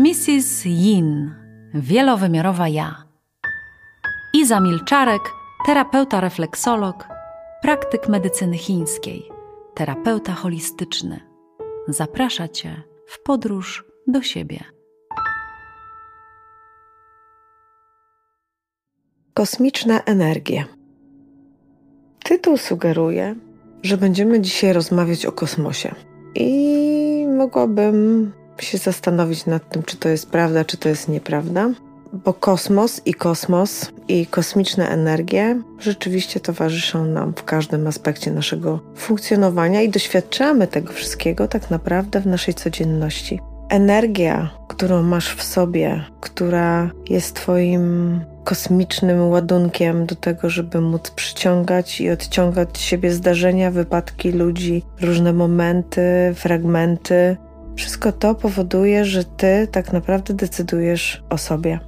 Mrs. Yin, wielowymiarowa ja. Iza Milczarek, terapeuta refleksolog, praktyk medycyny chińskiej, terapeuta holistyczny. Zaprasza Cię w podróż do siebie. Kosmiczna energia. Tytuł sugeruje, że będziemy dzisiaj rozmawiać o kosmosie. I mogłabym się zastanowić nad tym, czy to jest prawda, czy to jest nieprawda, bo kosmos i kosmos i kosmiczne energie rzeczywiście towarzyszą nam w każdym aspekcie naszego funkcjonowania i doświadczamy tego wszystkiego tak naprawdę w naszej codzienności. Energia, którą masz w sobie, która jest Twoim kosmicznym ładunkiem do tego, żeby móc przyciągać i odciągać siebie zdarzenia, wypadki ludzi, różne momenty, fragmenty. Wszystko to powoduje, że ty tak naprawdę decydujesz o sobie.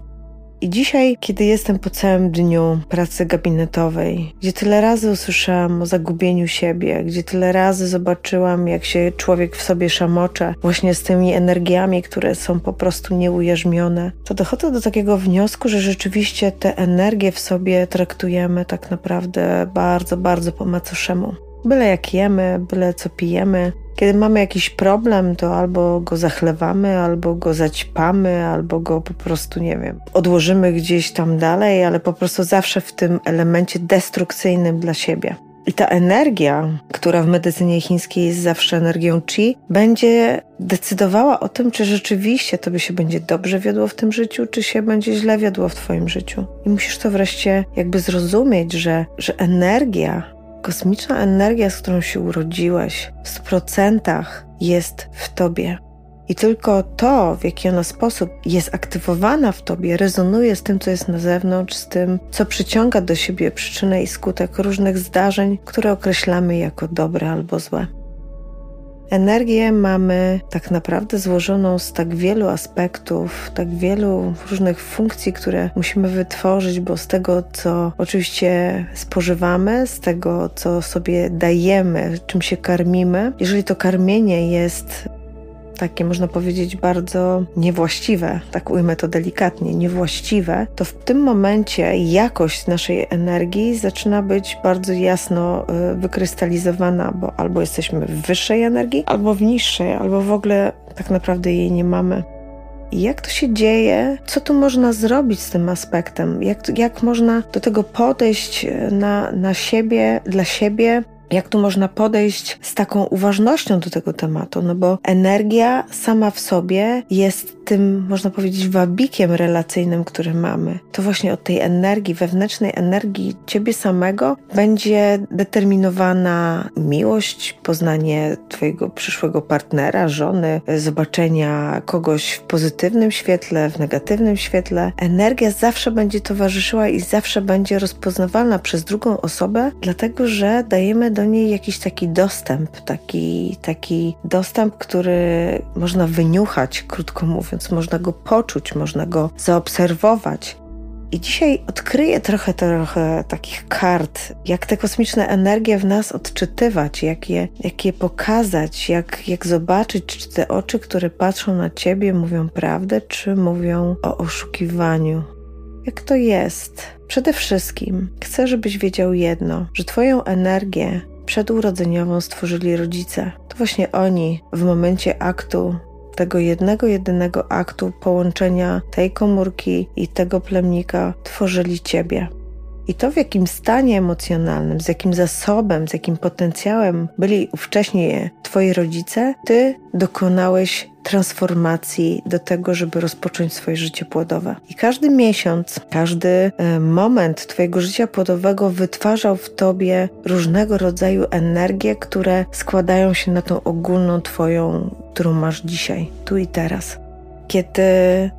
I dzisiaj, kiedy jestem po całym dniu pracy gabinetowej, gdzie tyle razy usłyszałam o zagubieniu siebie, gdzie tyle razy zobaczyłam, jak się człowiek w sobie szamocze, właśnie z tymi energiami, które są po prostu nieujarzmione, to dochodzę do takiego wniosku, że rzeczywiście te energie w sobie traktujemy tak naprawdę bardzo, bardzo po macoszemu. Byle jak jemy, byle co pijemy, kiedy mamy jakiś problem, to albo go zachlewamy, albo go zaćpamy, albo go po prostu, nie wiem, odłożymy gdzieś tam dalej, ale po prostu zawsze w tym elemencie destrukcyjnym dla siebie. I ta energia, która w medycynie chińskiej jest zawsze energią chi, będzie decydowała o tym, czy rzeczywiście tobie się będzie dobrze wiodło w tym życiu, czy się będzie źle wiodło w twoim życiu. I musisz to wreszcie jakby zrozumieć, że, że energia Kosmiczna energia, z którą się urodziłeś, w 100% jest w tobie. I tylko to, w jaki ona sposób jest aktywowana w tobie, rezonuje z tym, co jest na zewnątrz, z tym, co przyciąga do siebie przyczynę i skutek różnych zdarzeń, które określamy jako dobre albo złe. Energię mamy tak naprawdę złożoną z tak wielu aspektów, tak wielu różnych funkcji, które musimy wytworzyć, bo z tego, co oczywiście spożywamy, z tego, co sobie dajemy, czym się karmimy, jeżeli to karmienie jest takie można powiedzieć bardzo niewłaściwe, tak ujmę to delikatnie, niewłaściwe, to w tym momencie jakość naszej energii zaczyna być bardzo jasno y, wykrystalizowana, bo albo jesteśmy w wyższej energii, albo w niższej, albo w ogóle tak naprawdę jej nie mamy. Jak to się dzieje? Co tu można zrobić z tym aspektem? Jak, jak można do tego podejść y, na, na siebie, dla siebie, jak tu można podejść z taką uważnością do tego tematu, no bo energia sama w sobie jest tym, można powiedzieć, wabikiem relacyjnym, który mamy. To właśnie od tej energii, wewnętrznej energii ciebie samego będzie determinowana miłość, poznanie twojego przyszłego partnera, żony, zobaczenia kogoś w pozytywnym świetle, w negatywnym świetle. Energia zawsze będzie towarzyszyła i zawsze będzie rozpoznawalna przez drugą osobę, dlatego że dajemy do niej jakiś taki dostęp, taki, taki dostęp, który można wyniuchać, krótko mówiąc, można go poczuć, można go zaobserwować. I dzisiaj odkryję trochę, trochę takich kart, jak te kosmiczne energie w nas odczytywać, jak je, jak je pokazać, jak, jak zobaczyć, czy te oczy, które patrzą na ciebie, mówią prawdę, czy mówią o oszukiwaniu. Jak to jest? Przede wszystkim chcę, żebyś wiedział jedno, że Twoją energię przedurodzeniową stworzyli rodzice. To właśnie oni w momencie aktu tego jednego, jedynego aktu połączenia tej komórki i tego plemnika tworzyli Ciebie. I to, w jakim stanie emocjonalnym, z jakim zasobem, z jakim potencjałem byli ówcześnie Twoi rodzice, Ty dokonałeś transformacji do tego, żeby rozpocząć swoje życie płodowe. I każdy miesiąc, każdy e, moment Twojego życia płodowego wytwarzał w Tobie różnego rodzaju energie, które składają się na tą ogólną Twoją, którą masz dzisiaj, tu i teraz. Kiedy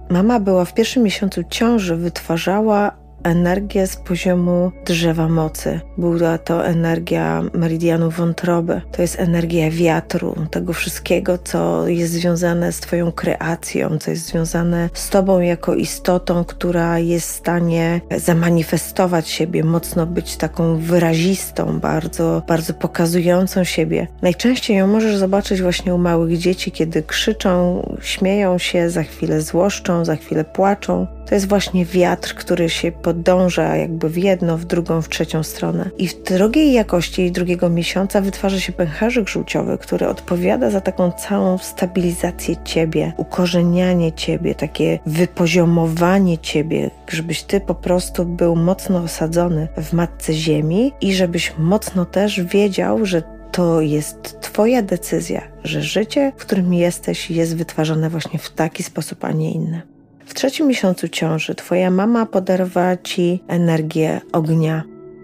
mama była w pierwszym miesiącu ciąży, wytwarzała energię z poziomu drzewa mocy. Była to energia meridianu wątroby. To jest energia wiatru, tego wszystkiego, co jest związane z Twoją kreacją, co jest związane z Tobą jako istotą, która jest w stanie zamanifestować siebie, mocno być taką wyrazistą, bardzo, bardzo pokazującą siebie. Najczęściej ją możesz zobaczyć właśnie u małych dzieci, kiedy krzyczą, śmieją się, za chwilę złoszczą, za chwilę płaczą. To jest właśnie wiatr, który się podąża jakby w jedną, w drugą, w trzecią stronę. I w drugiej jakości drugiego miesiąca wytwarza się pęcherzyk żółciowy, który odpowiada za taką całą stabilizację ciebie, ukorzenianie ciebie, takie wypoziomowanie ciebie, żebyś ty po prostu był mocno osadzony w matce ziemi i żebyś mocno też wiedział, że to jest Twoja decyzja, że życie, w którym jesteś, jest wytwarzane właśnie w taki sposób, a nie inny. W trzecim miesiącu ciąży Twoja mama podarowała Ci energię ognia.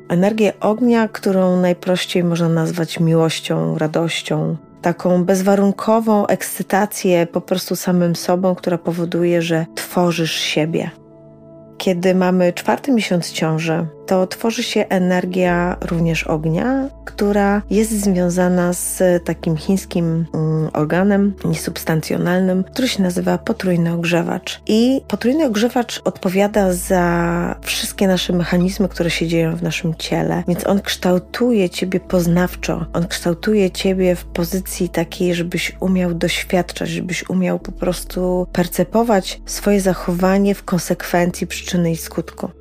Energię ognia, którą najprościej można nazwać miłością, radością, taką bezwarunkową ekscytację po prostu samym sobą, która powoduje, że tworzysz siebie. Kiedy mamy czwarty miesiąc ciąży, to tworzy się energia również ognia, która jest związana z takim chińskim mm, organem niesubstancjonalnym, który się nazywa potrójny ogrzewacz. I potrójny ogrzewacz odpowiada za wszystkie nasze mechanizmy, które się dzieją w naszym ciele, więc on kształtuje ciebie poznawczo, on kształtuje ciebie w pozycji takiej, żebyś umiał doświadczać, żebyś umiał po prostu percepować swoje zachowanie w konsekwencji przyczyny i skutku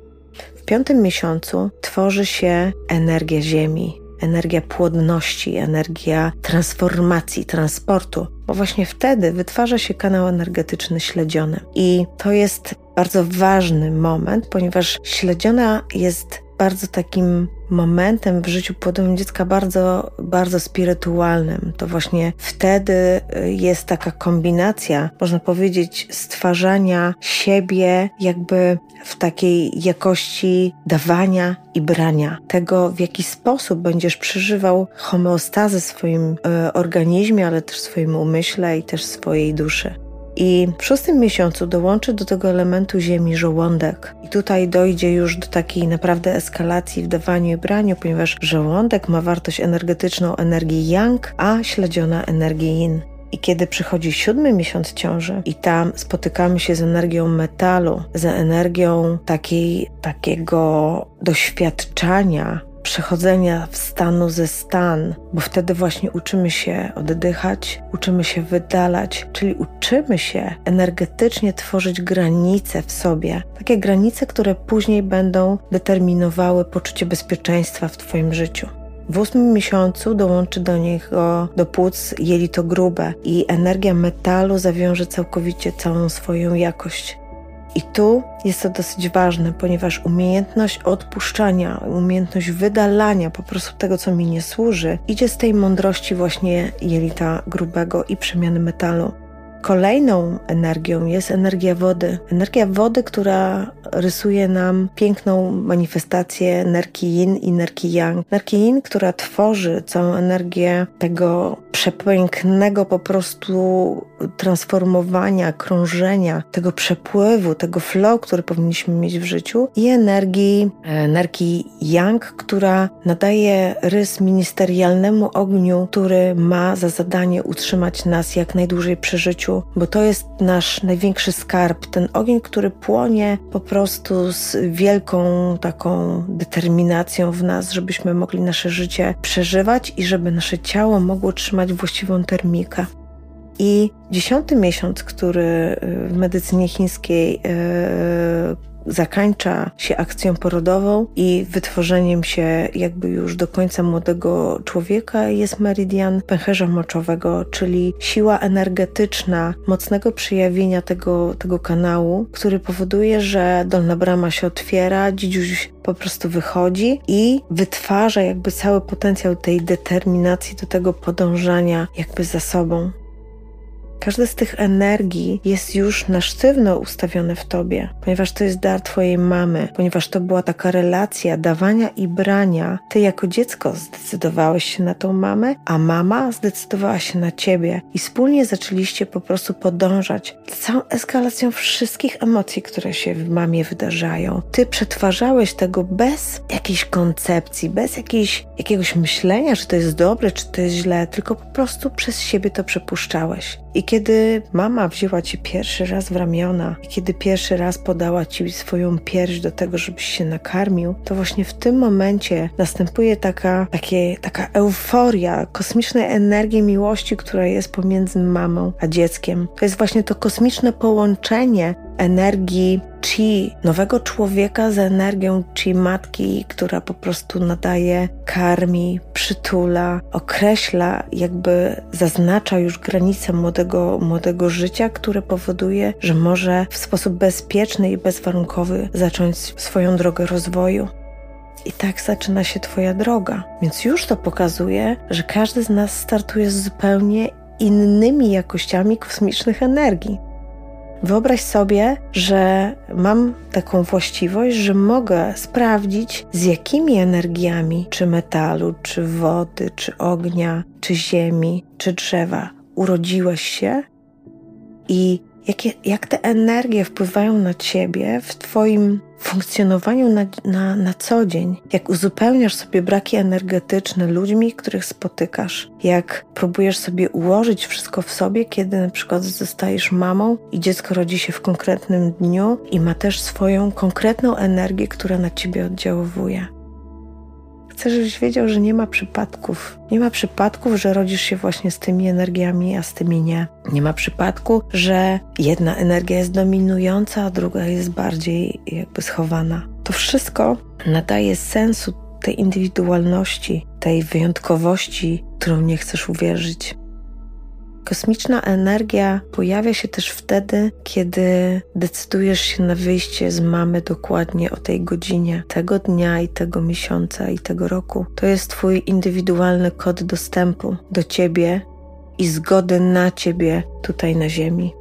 piątym miesiącu tworzy się energia Ziemi, energia płodności, energia transformacji, transportu, bo właśnie wtedy wytwarza się kanał energetyczny śledziony. I to jest bardzo ważny moment, ponieważ śledziona jest bardzo takim momentem w życiu płodowym dziecka bardzo, bardzo spirytualnym. To właśnie wtedy y, jest taka kombinacja, można powiedzieć, stwarzania siebie jakby w takiej jakości dawania i brania. Tego, w jaki sposób będziesz przeżywał homeostazę w swoim y, organizmie, ale też w swoim umyśle i też swojej duszy. I w szóstym miesiącu dołączy do tego elementu ziemi żołądek. I tutaj dojdzie już do takiej naprawdę eskalacji w dawaniu i braniu, ponieważ żołądek ma wartość energetyczną energii yang, a śledziona energii yin. I kiedy przychodzi siódmy miesiąc ciąży i tam spotykamy się z energią metalu, z energią takiej, takiego doświadczania przechodzenia w stanu ze stan, bo wtedy właśnie uczymy się oddychać, uczymy się wydalać, czyli uczymy się energetycznie tworzyć granice w sobie. Takie granice, które później będą determinowały poczucie bezpieczeństwa w Twoim życiu. W ósmym miesiącu dołączy do niego do płuc jelito grube i energia metalu zawiąże całkowicie całą swoją jakość. I tu jest to dosyć ważne, ponieważ umiejętność odpuszczania, umiejętność wydalania po prostu tego, co mi nie służy, idzie z tej mądrości właśnie jelita grubego i przemiany metalu. Kolejną energią jest energia wody. Energia wody, która rysuje nam piękną manifestację energii yin i energii yang. Energii yin, która tworzy całą energię tego przepięknego po prostu transformowania, krążenia, tego przepływu, tego flow, który powinniśmy mieć w życiu i energii, energii yang, która nadaje rys ministerialnemu ogniu, który ma za zadanie utrzymać nas jak najdłużej przy życiu, bo to jest nasz największy skarb, ten ogień, który płonie po prostu z wielką taką determinacją w nas, żebyśmy mogli nasze życie przeżywać i żeby nasze ciało mogło trzymać właściwą termikę. I dziesiąty miesiąc, który w medycynie chińskiej yy, zakańcza się akcją porodową i wytworzeniem się jakby już do końca młodego człowieka jest meridian pęcherza moczowego, czyli siła energetyczna mocnego przejawienia tego, tego kanału, który powoduje, że dolna brama się otwiera, dzidziuś po prostu wychodzi i wytwarza jakby cały potencjał tej determinacji do tego podążania jakby za sobą. Każde z tych energii jest już na sztywno ustawione w tobie, ponieważ to jest dar twojej mamy, ponieważ to była taka relacja dawania i brania. Ty jako dziecko zdecydowałeś się na tą mamę, a mama zdecydowała się na ciebie i wspólnie zaczęliście po prostu podążać całą eskalacją wszystkich emocji, które się w mamie wydarzają. Ty przetwarzałeś tego bez jakiejś koncepcji, bez jakiejś, jakiegoś myślenia, czy to jest dobre, czy to jest źle, tylko po prostu przez siebie to przepuszczałeś. I kiedy mama wzięła cię pierwszy raz w ramiona, kiedy pierwszy raz podała ci swoją pierś do tego, żebyś się nakarmił, to właśnie w tym momencie następuje taka, takie, taka euforia kosmicznej energii miłości, która jest pomiędzy mamą a dzieckiem. To jest właśnie to kosmiczne połączenie energii chi nowego człowieka z energią chi matki, która po prostu nadaje, karmi, przytula, określa, jakby zaznacza już granice młodego, młodego życia, które powoduje, że może w sposób bezpieczny i bezwarunkowy zacząć swoją drogę rozwoju. I tak zaczyna się Twoja droga. Więc już to pokazuje, że każdy z nas startuje z zupełnie innymi jakościami kosmicznych energii. Wyobraź sobie, że mam taką właściwość, że mogę sprawdzić, z jakimi energiami, czy metalu, czy wody, czy ognia, czy ziemi, czy drzewa urodziłeś się i jak te energie wpływają na ciebie w Twoim funkcjonowaniu na, na, na co dzień, jak uzupełniasz sobie braki energetyczne ludźmi, których spotykasz, jak próbujesz sobie ułożyć wszystko w sobie, kiedy na przykład zostajesz mamą i dziecko rodzi się w konkretnym dniu i ma też swoją konkretną energię, która na ciebie oddziałuje. Chcę, żebyś wiedział, że nie ma przypadków. Nie ma przypadków, że rodzisz się właśnie z tymi energiami, a z tymi nie. Nie ma przypadku, że jedna energia jest dominująca, a druga jest bardziej jakby schowana. To wszystko nadaje sensu tej indywidualności, tej wyjątkowości, którą nie chcesz uwierzyć. Kosmiczna energia pojawia się też wtedy, kiedy decydujesz się na wyjście z mamy dokładnie o tej godzinie, tego dnia i tego miesiąca i tego roku. To jest Twój indywidualny kod dostępu do Ciebie i zgody na Ciebie tutaj na Ziemi.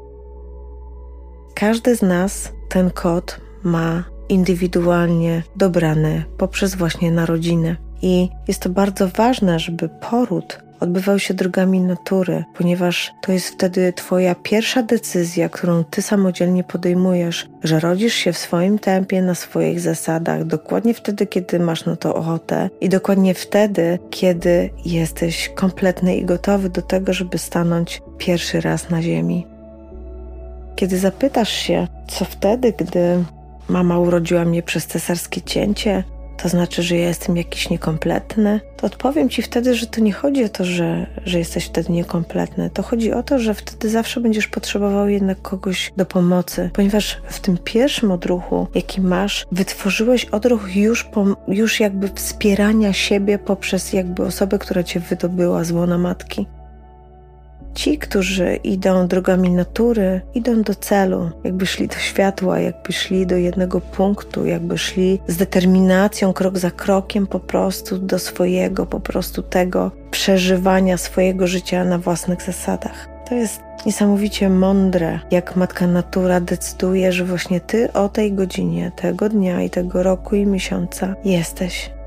Każdy z nas ten kod ma indywidualnie dobrany poprzez właśnie narodzinę. I jest to bardzo ważne, żeby poród odbywał się drogami natury, ponieważ to jest wtedy Twoja pierwsza decyzja, którą Ty samodzielnie podejmujesz, że rodzisz się w swoim tempie, na swoich zasadach, dokładnie wtedy, kiedy masz na to ochotę i dokładnie wtedy, kiedy jesteś kompletny i gotowy do tego, żeby stanąć pierwszy raz na ziemi. Kiedy zapytasz się, co wtedy, gdy mama urodziła mnie przez cesarskie cięcie, to znaczy, że ja jestem jakiś niekompletny, to odpowiem Ci wtedy, że to nie chodzi o to, że, że jesteś wtedy niekompletny. To chodzi o to, że wtedy zawsze będziesz potrzebował jednak kogoś do pomocy, ponieważ w tym pierwszym odruchu, jaki masz, wytworzyłeś odruch już, po, już jakby wspierania siebie poprzez jakby osobę, która Cię wydobyła z łona matki. Ci, którzy idą drogami natury, idą do celu, jakby szli do światła, jakby szli do jednego punktu, jakby szli z determinacją, krok za krokiem, po prostu do swojego, po prostu tego przeżywania swojego życia na własnych zasadach. To jest niesamowicie mądre, jak matka natura decyduje, że właśnie ty o tej godzinie, tego dnia i tego roku i miesiąca jesteś.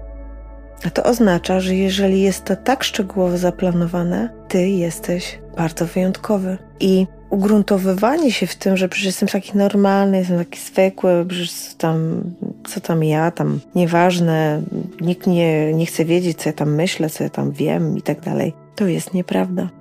A to oznacza, że jeżeli jest to tak szczegółowo zaplanowane, ty jesteś bardzo wyjątkowy. I ugruntowywanie się w tym, że przecież jestem taki normalny, jestem taki zwykły, przecież tam, co tam ja, tam nieważne, nikt nie, nie chce wiedzieć, co ja tam myślę, co ja tam wiem i tak dalej, to jest nieprawda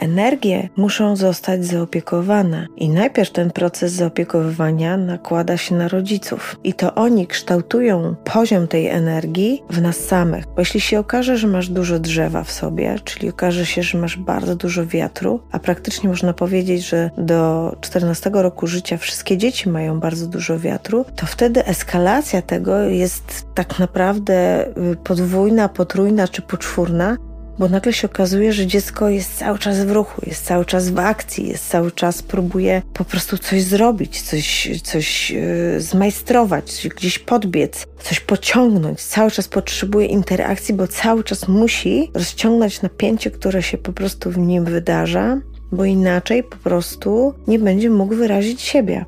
energie muszą zostać zaopiekowane. I najpierw ten proces zaopiekowywania nakłada się na rodziców. I to oni kształtują poziom tej energii w nas samych. Bo jeśli się okaże, że masz dużo drzewa w sobie, czyli okaże się, że masz bardzo dużo wiatru, a praktycznie można powiedzieć, że do 14 roku życia wszystkie dzieci mają bardzo dużo wiatru, to wtedy eskalacja tego jest tak naprawdę y, podwójna, potrójna czy poczwórna, bo nagle się okazuje, że dziecko jest cały czas w ruchu, jest cały czas w akcji, jest cały czas próbuje po prostu coś zrobić, coś, coś yy, zmajstrować, gdzieś podbiec, coś pociągnąć. Cały czas potrzebuje interakcji, bo cały czas musi rozciągnąć napięcie, które się po prostu w nim wydarza bo inaczej po prostu nie będzie mógł wyrazić siebie.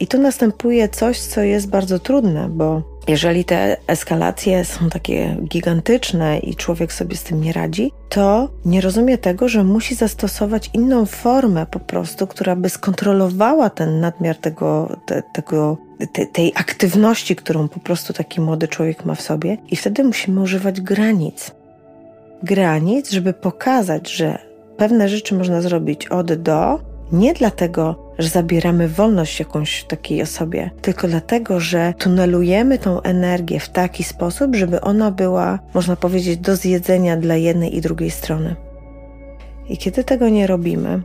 I tu następuje coś, co jest bardzo trudne, bo jeżeli te eskalacje są takie gigantyczne i człowiek sobie z tym nie radzi, to nie rozumie tego, że musi zastosować inną formę po prostu, która by skontrolowała ten nadmiar tego, te, tego te, tej aktywności, którą po prostu taki młody człowiek ma w sobie, i wtedy musimy używać granic. Granic, żeby pokazać, że pewne rzeczy można zrobić od do, nie dlatego, że zabieramy wolność jakąś takiej osobie, tylko dlatego, że tunelujemy tą energię w taki sposób, żeby ona była, można powiedzieć, do zjedzenia dla jednej i drugiej strony. I kiedy tego nie robimy,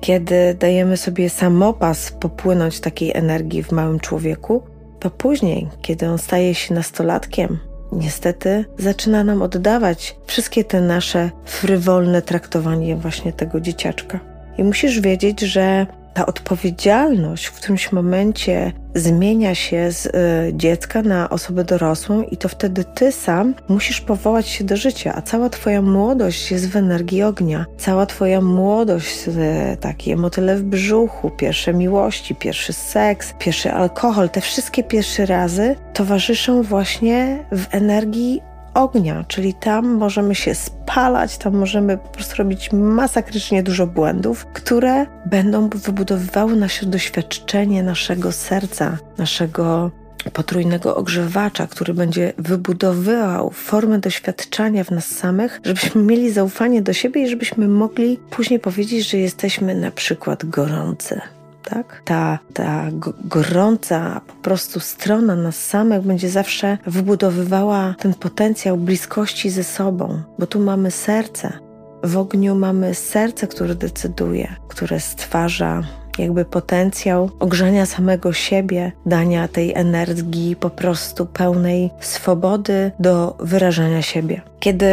kiedy dajemy sobie samopas popłynąć takiej energii w małym człowieku, to później, kiedy on staje się nastolatkiem, niestety zaczyna nam oddawać wszystkie te nasze frywolne traktowanie właśnie tego dzieciaczka. I musisz wiedzieć, że ta odpowiedzialność w którymś momencie zmienia się z y, dziecka na osobę dorosłą, i to wtedy ty sam musisz powołać się do życia, a cała twoja młodość jest w energii ognia. Cała twoja młodość, y, takie motyle w brzuchu, pierwsze miłości, pierwszy seks, pierwszy alkohol, te wszystkie pierwsze razy towarzyszą właśnie w energii ognia, czyli tam możemy się spalać, tam możemy po prostu robić masakrycznie dużo błędów, które będą wybudowywały nasze doświadczenie naszego serca, naszego potrójnego ogrzewacza, który będzie wybudowywał formę doświadczenia w nas samych, żebyśmy mieli zaufanie do siebie i żebyśmy mogli później powiedzieć, że jesteśmy na przykład gorący tak? Ta, ta gorąca po prostu strona nas samych będzie zawsze wybudowywała ten potencjał bliskości ze sobą, bo tu mamy serce. W ogniu mamy serce, które decyduje, które stwarza jakby potencjał ogrzania samego siebie, dania tej energii po prostu pełnej swobody do wyrażania siebie. Kiedy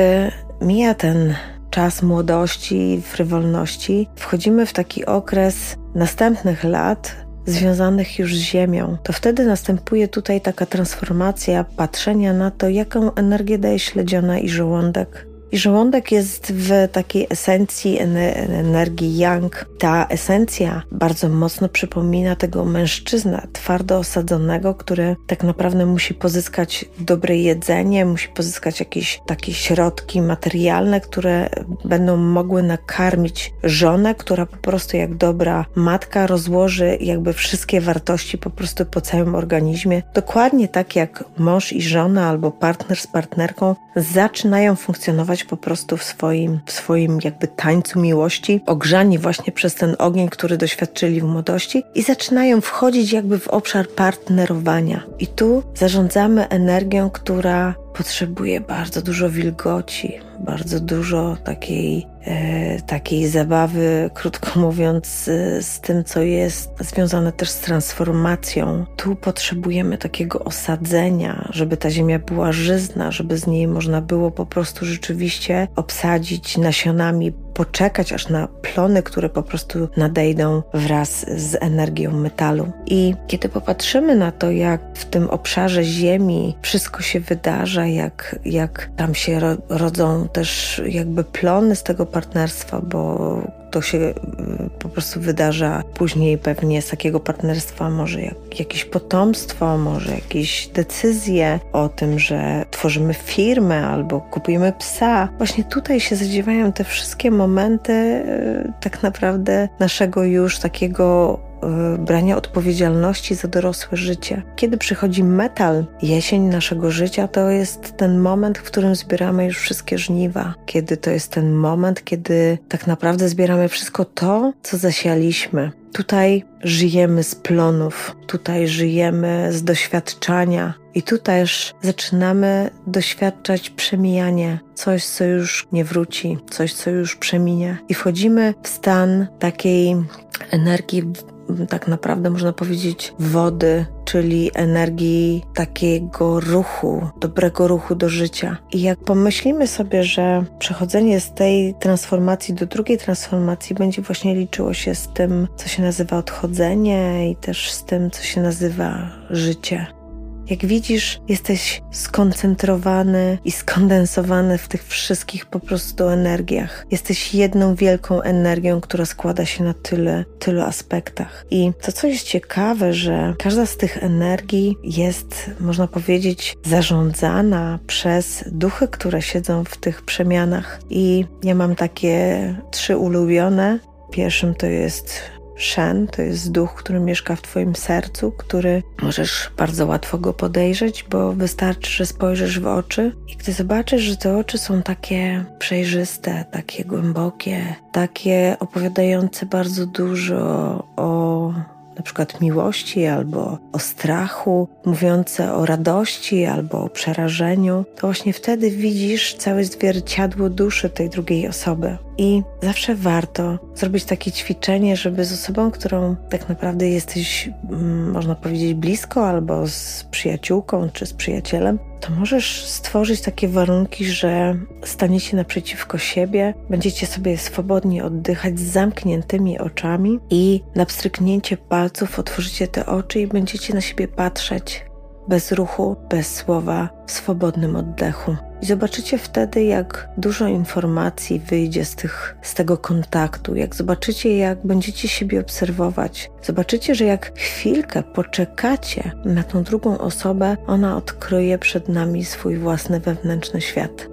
mija ten czas młodości, frywolności, wchodzimy w taki okres następnych lat związanych już z Ziemią, to wtedy następuje tutaj taka transformacja patrzenia na to, jaką energię daje śledziona i żołądek i żołądek jest w takiej esencji energii yang. Ta esencja bardzo mocno przypomina tego mężczyzna twardo osadzonego, który tak naprawdę musi pozyskać dobre jedzenie, musi pozyskać jakieś takie środki materialne, które będą mogły nakarmić żonę, która po prostu jak dobra matka rozłoży jakby wszystkie wartości po prostu po całym organizmie. Dokładnie tak jak mąż i żona albo partner z partnerką zaczynają funkcjonować po prostu w swoim, w swoim jakby tańcu miłości, ogrzani właśnie przez ten ogień, który doświadczyli w młodości i zaczynają wchodzić jakby w obszar partnerowania. I tu zarządzamy energią, która potrzebuje bardzo dużo wilgoci, bardzo dużo takiej, e, takiej zabawy, krótko mówiąc, z, z tym, co jest związane też z transformacją. Tu potrzebujemy takiego osadzenia, żeby ta ziemia była żyzna, żeby z niej można było po prostu rzeczywiście obsadzić nasionami poczekać aż na plony, które po prostu nadejdą wraz z energią metalu. I kiedy popatrzymy na to, jak w tym obszarze Ziemi wszystko się wydarza, jak, jak tam się rodzą też jakby plony z tego partnerstwa, bo to się y, po prostu wydarza później pewnie z takiego partnerstwa może jak, jakieś potomstwo, może jakieś decyzje o tym, że tworzymy firmę albo kupujemy psa. Właśnie tutaj się zadziewają te wszystkie momenty y, tak naprawdę naszego już takiego brania odpowiedzialności za dorosłe życie. Kiedy przychodzi metal, jesień naszego życia, to jest ten moment, w którym zbieramy już wszystkie żniwa. Kiedy to jest ten moment, kiedy tak naprawdę zbieramy wszystko to, co zasialiśmy. Tutaj żyjemy z plonów, tutaj żyjemy z doświadczania, i tu też zaczynamy doświadczać przemijanie, coś, co już nie wróci, coś, co już przeminie. I wchodzimy w stan takiej energii tak naprawdę można powiedzieć wody, czyli energii takiego ruchu, dobrego ruchu do życia. I jak pomyślimy sobie, że przechodzenie z tej transformacji do drugiej transformacji będzie właśnie liczyło się z tym, co się nazywa odchodzenie i też z tym, co się nazywa życie Jak widzisz, jesteś skoncentrowany i skondensowany w tych wszystkich po prostu energiach. Jesteś jedną wielką energią, która składa się na tyle, tylu aspektach. I to, co jest ciekawe, że każda z tych energii jest, można powiedzieć, zarządzana przez duchy, które siedzą w tych przemianach. I ja mam takie trzy ulubione. Pierwszym to jest Shen to jest duch, który mieszka w Twoim sercu, który możesz bardzo łatwo go podejrzeć, bo wystarczy, że spojrzysz w oczy i gdy zobaczysz, że te oczy są takie przejrzyste, takie głębokie, takie opowiadające bardzo dużo o na przykład miłości albo o strachu, mówiące o radości albo o przerażeniu, to właśnie wtedy widzisz całe zwierciadło duszy tej drugiej osoby. I zawsze warto zrobić takie ćwiczenie, żeby z osobą, którą tak naprawdę jesteś, mm, można powiedzieć, blisko, albo z przyjaciółką czy z przyjacielem, to możesz stworzyć takie warunki, że staniecie naprzeciwko siebie, będziecie sobie swobodnie oddychać z zamkniętymi oczami i na pstryknięcie palców otworzycie te oczy i będziecie na siebie patrzeć bez ruchu, bez słowa, w swobodnym oddechu. I zobaczycie wtedy, jak dużo informacji wyjdzie z, tych, z tego kontaktu, jak zobaczycie, jak będziecie siebie obserwować. Zobaczycie, że jak chwilkę poczekacie na tą drugą osobę, ona odkryje przed nami swój własny wewnętrzny świat.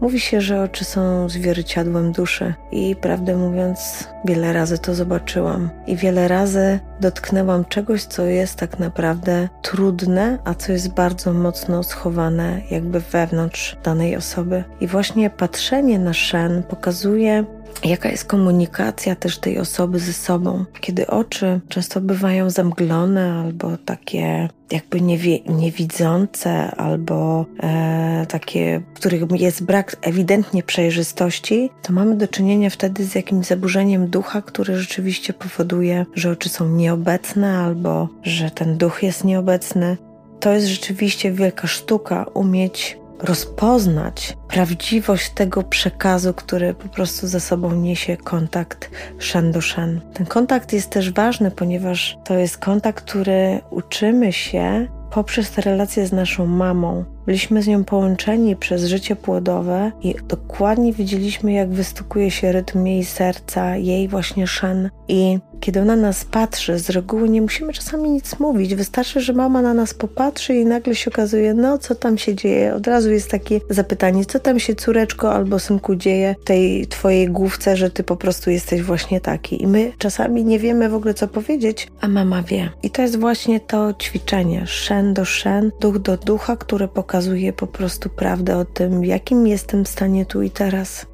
Mówi się, że oczy są zwierciadłem duszy i prawdę mówiąc, wiele razy to zobaczyłam i wiele razy dotknęłam czegoś, co jest tak naprawdę trudne, a co jest bardzo mocno schowane jakby wewnątrz danej osoby. I właśnie patrzenie na szen pokazuje, Jaka jest komunikacja też tej osoby ze sobą? Kiedy oczy często bywają zamglone albo takie jakby niewie, niewidzące, albo e, takie, w których jest brak ewidentnie przejrzystości, to mamy do czynienia wtedy z jakimś zaburzeniem ducha, które rzeczywiście powoduje, że oczy są nieobecne, albo że ten duch jest nieobecny. To jest rzeczywiście wielka sztuka umieć rozpoznać prawdziwość tego przekazu, który po prostu za sobą niesie kontakt shen do shen. Ten kontakt jest też ważny, ponieważ to jest kontakt, który uczymy się poprzez te relacje z naszą mamą. Byliśmy z nią połączeni przez życie płodowe i dokładnie widzieliśmy, jak wystukuje się rytm jej serca, jej właśnie szen. I kiedy ona nas patrzy, z reguły nie musimy czasami nic mówić. Wystarczy, że mama na nas popatrzy i nagle się okazuje, no co tam się dzieje. Od razu jest takie zapytanie, co tam się córeczko albo synku dzieje w tej twojej główce, że ty po prostu jesteś właśnie taki. I my czasami nie wiemy w ogóle co powiedzieć, a mama wie. I to jest właśnie to ćwiczenie, szen do szen, duch do ducha, które pokazuje po prostu prawdę o tym, jakim jestem w stanie tu i teraz.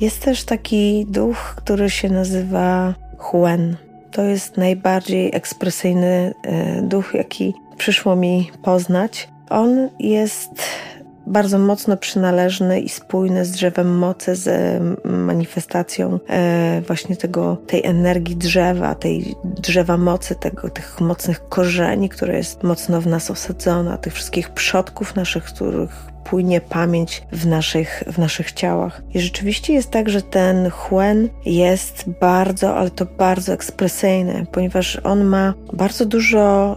Jest też taki duch, który się nazywa Huen. To jest najbardziej ekspresyjny e, duch, jaki przyszło mi poznać. On jest bardzo mocno przynależny i spójny z drzewem mocy, z manifestacją e, właśnie tego, tej energii drzewa, tej drzewa mocy, tego, tych mocnych korzeni, które jest mocno w nas osadzona, tych wszystkich przodków naszych, których płynie pamięć w naszych, w naszych ciałach. I rzeczywiście jest tak, że ten Huen jest bardzo, ale to bardzo ekspresyjny, ponieważ on ma bardzo dużo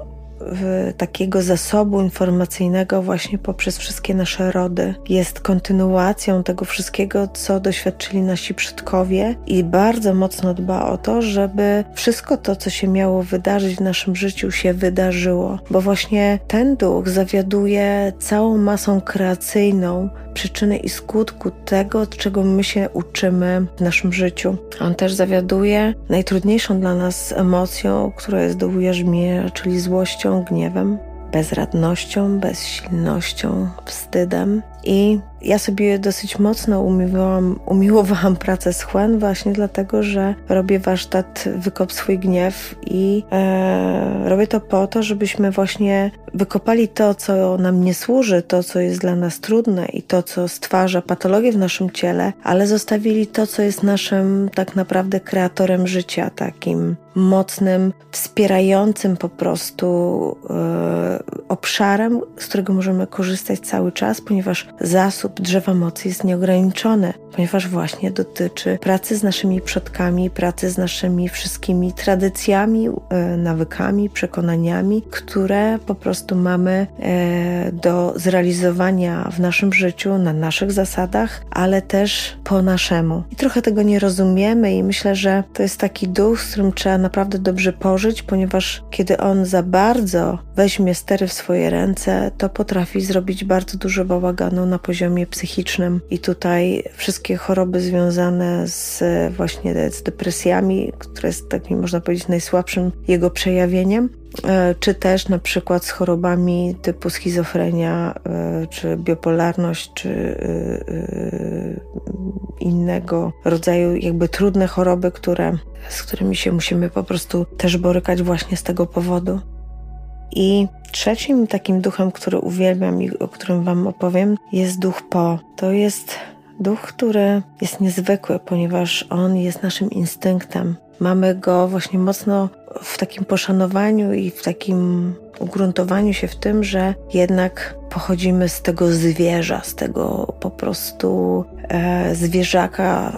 takiego zasobu informacyjnego właśnie poprzez wszystkie nasze rody. Jest kontynuacją tego wszystkiego, co doświadczyli nasi przodkowie i bardzo mocno dba o to, żeby wszystko to, co się miało wydarzyć w naszym życiu, się wydarzyło, bo właśnie ten duch zawiaduje całą masą kreacyjną przyczyny i skutku tego, czego my się uczymy w naszym życiu. On też zawiaduje najtrudniejszą dla nas emocją, która jest do ujarzmienia, czyli złością, gniewem, bezradnością, bezsilnością, wstydem. I ja sobie dosyć mocno umiłowałam, umiłowałam pracę z Juan właśnie dlatego, że robię warsztat Wykop swój gniew i e, robię to po to, żebyśmy właśnie wykopali to, co nam nie służy, to, co jest dla nas trudne i to, co stwarza patologię w naszym ciele, ale zostawili to, co jest naszym tak naprawdę kreatorem życia, takim mocnym, wspierającym po prostu e, obszarem, z którego możemy korzystać cały czas, ponieważ zasób drzewa mocy jest nieograniczony, ponieważ właśnie dotyczy pracy z naszymi przodkami, pracy z naszymi wszystkimi tradycjami, e, nawykami, przekonaniami, które po prostu mamy e, do zrealizowania w naszym życiu, na naszych zasadach, ale też po naszemu. I trochę tego nie rozumiemy, i myślę, że to jest taki duch, z którym trzeba naprawdę dobrze pożyć, ponieważ kiedy on za bardzo weźmie stery w swoje ręce, to potrafi zrobić bardzo dużo bałaganu na poziomie psychicznym. I tutaj wszystkie choroby związane z właśnie z depresjami, które jest takim, można powiedzieć, najsłabszym jego przejawieniem, e, czy też na przykład z chorobami typu schizofrenia, e, czy bipolarność, czy e, innego rodzaju jakby trudne choroby, które, z którymi się musimy po prostu też borykać właśnie z tego powodu. I trzecim takim duchem, który uwielbiam i o którym Wam opowiem, jest duch Po. To jest duch, który jest niezwykły, ponieważ on jest naszym instynktem. Mamy go właśnie mocno w takim poszanowaniu i w takim ugruntowaniu się w tym, że jednak pochodzimy z tego zwierza, z tego po prostu e, zwierzaka,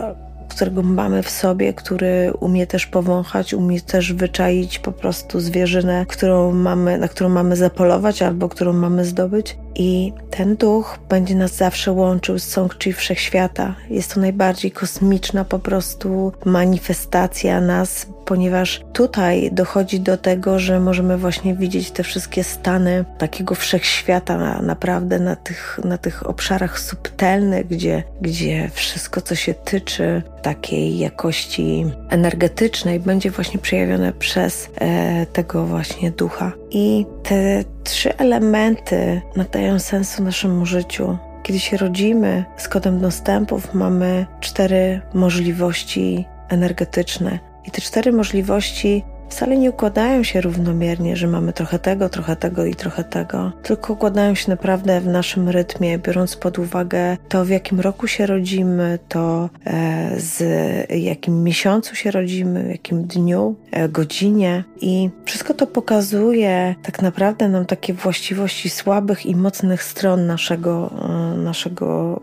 którego mamy w sobie, który umie też powąchać, umie też wyczaić po prostu zwierzynę, którą mamy, na którą mamy zapolować albo którą mamy zdobyć. I ten duch będzie nas zawsze łączył z Songchi Wszechświata. Jest to najbardziej kosmiczna po prostu manifestacja nas, ponieważ tutaj dochodzi do tego, że możemy właśnie widzieć te wszystkie stany takiego wszechświata na, naprawdę na tych, na tych obszarach subtelnych, gdzie, gdzie wszystko, co się tyczy takiej jakości energetycznej, będzie właśnie przejawione przez e, tego właśnie ducha. I te trzy elementy nadają sensu naszemu życiu. Kiedy się rodzimy z kodem dostępów, mamy cztery możliwości energetyczne. I te cztery możliwości wcale nie układają się równomiernie, że mamy trochę tego, trochę tego i trochę tego, tylko układają się naprawdę w naszym rytmie, biorąc pod uwagę to, w jakim roku się rodzimy, to e, z jakim miesiącu się rodzimy, w jakim dniu, e, godzinie. I wszystko to pokazuje tak naprawdę nam takie właściwości słabych i mocnych stron naszego, e, naszego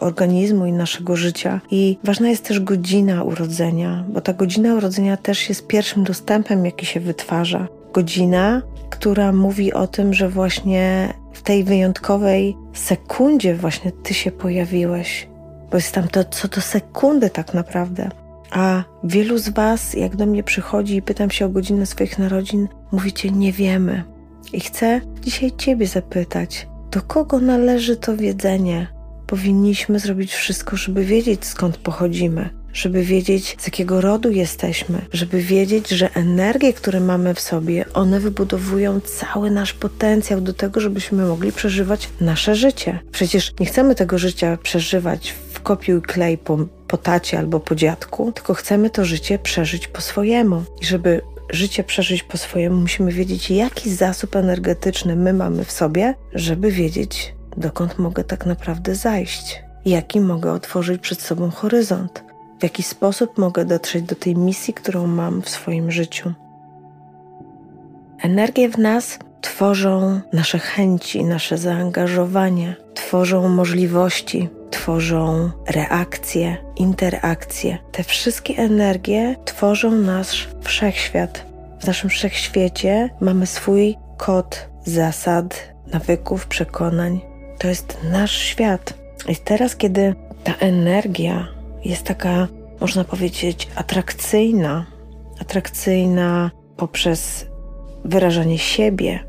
organizmu i naszego życia. I ważna jest też godzina urodzenia, bo ta godzina urodzenia też jest pierwszym dostępem, jaki się wytwarza. Godzina, która mówi o tym, że właśnie w tej wyjątkowej sekundzie właśnie ty się pojawiłeś, bo jest tam to co do sekundy tak naprawdę. A wielu z Was, jak do mnie przychodzi i pytam się o godzinę swoich narodzin, mówicie nie wiemy. I chcę dzisiaj Ciebie zapytać, do kogo należy to wiedzenie? Powinniśmy zrobić wszystko, żeby wiedzieć skąd pochodzimy, żeby wiedzieć, z jakiego rodu jesteśmy, żeby wiedzieć, że energie, które mamy w sobie, one wybudowują cały nasz potencjał do tego, żebyśmy mogli przeżywać nasze życie. Przecież nie chcemy tego życia przeżywać w kopiuj klej po, po tacie albo po dziadku, tylko chcemy to życie przeżyć po swojemu. I żeby życie przeżyć po swojemu, musimy wiedzieć, jaki zasób energetyczny my mamy w sobie, żeby wiedzieć, dokąd mogę tak naprawdę zajść, jaki mogę otworzyć przed sobą horyzont w jaki sposób mogę dotrzeć do tej misji, którą mam w swoim życiu. Energie w nas tworzą nasze chęci, nasze zaangażowanie, tworzą możliwości, tworzą reakcje, interakcje. Te wszystkie energie tworzą nasz wszechświat. W naszym wszechświecie mamy swój kod zasad, nawyków, przekonań. To jest nasz świat. I teraz, kiedy ta energia jest taka, można powiedzieć, atrakcyjna. Atrakcyjna poprzez wyrażanie siebie.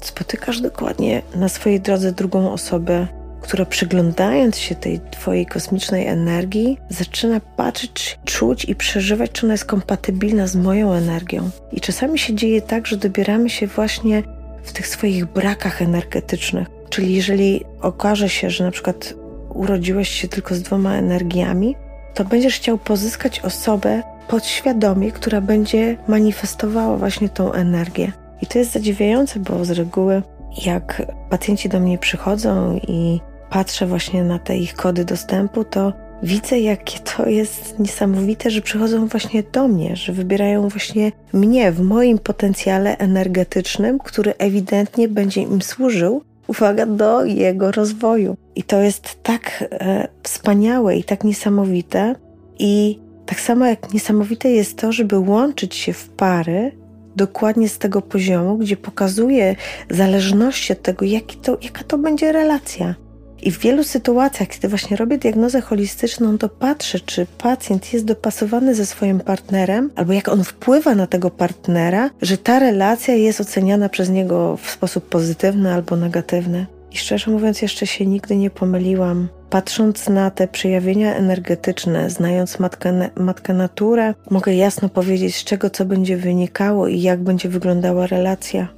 Spotykasz dokładnie na swojej drodze drugą osobę, która przyglądając się tej Twojej kosmicznej energii, zaczyna patrzeć, czuć i przeżywać, czy ona jest kompatybilna z moją energią. I czasami się dzieje tak, że dobieramy się właśnie w tych swoich brakach energetycznych. Czyli jeżeli okaże się, że na przykład urodziłeś się tylko z dwoma energiami, to będziesz chciał pozyskać osobę podświadomie, która będzie manifestowała właśnie tą energię. I to jest zadziwiające, bo z reguły, jak pacjenci do mnie przychodzą i patrzę właśnie na te ich kody dostępu, to widzę, jakie to jest niesamowite, że przychodzą właśnie do mnie, że wybierają właśnie mnie w moim potencjale energetycznym, który ewidentnie będzie im służył, uwaga, do jego rozwoju. I to jest tak e, wspaniałe i tak niesamowite. I tak samo jak niesamowite jest to, żeby łączyć się w pary dokładnie z tego poziomu, gdzie pokazuje zależności od tego, jaki to, jaka to będzie relacja. I w wielu sytuacjach, kiedy właśnie robię diagnozę holistyczną, to patrzę, czy pacjent jest dopasowany ze swoim partnerem, albo jak on wpływa na tego partnera, że ta relacja jest oceniana przez niego w sposób pozytywny albo negatywny. I szczerze mówiąc, jeszcze się nigdy nie pomyliłam. Patrząc na te przejawienia energetyczne, znając matkę, matkę naturę, mogę jasno powiedzieć, z czego co będzie wynikało i jak będzie wyglądała relacja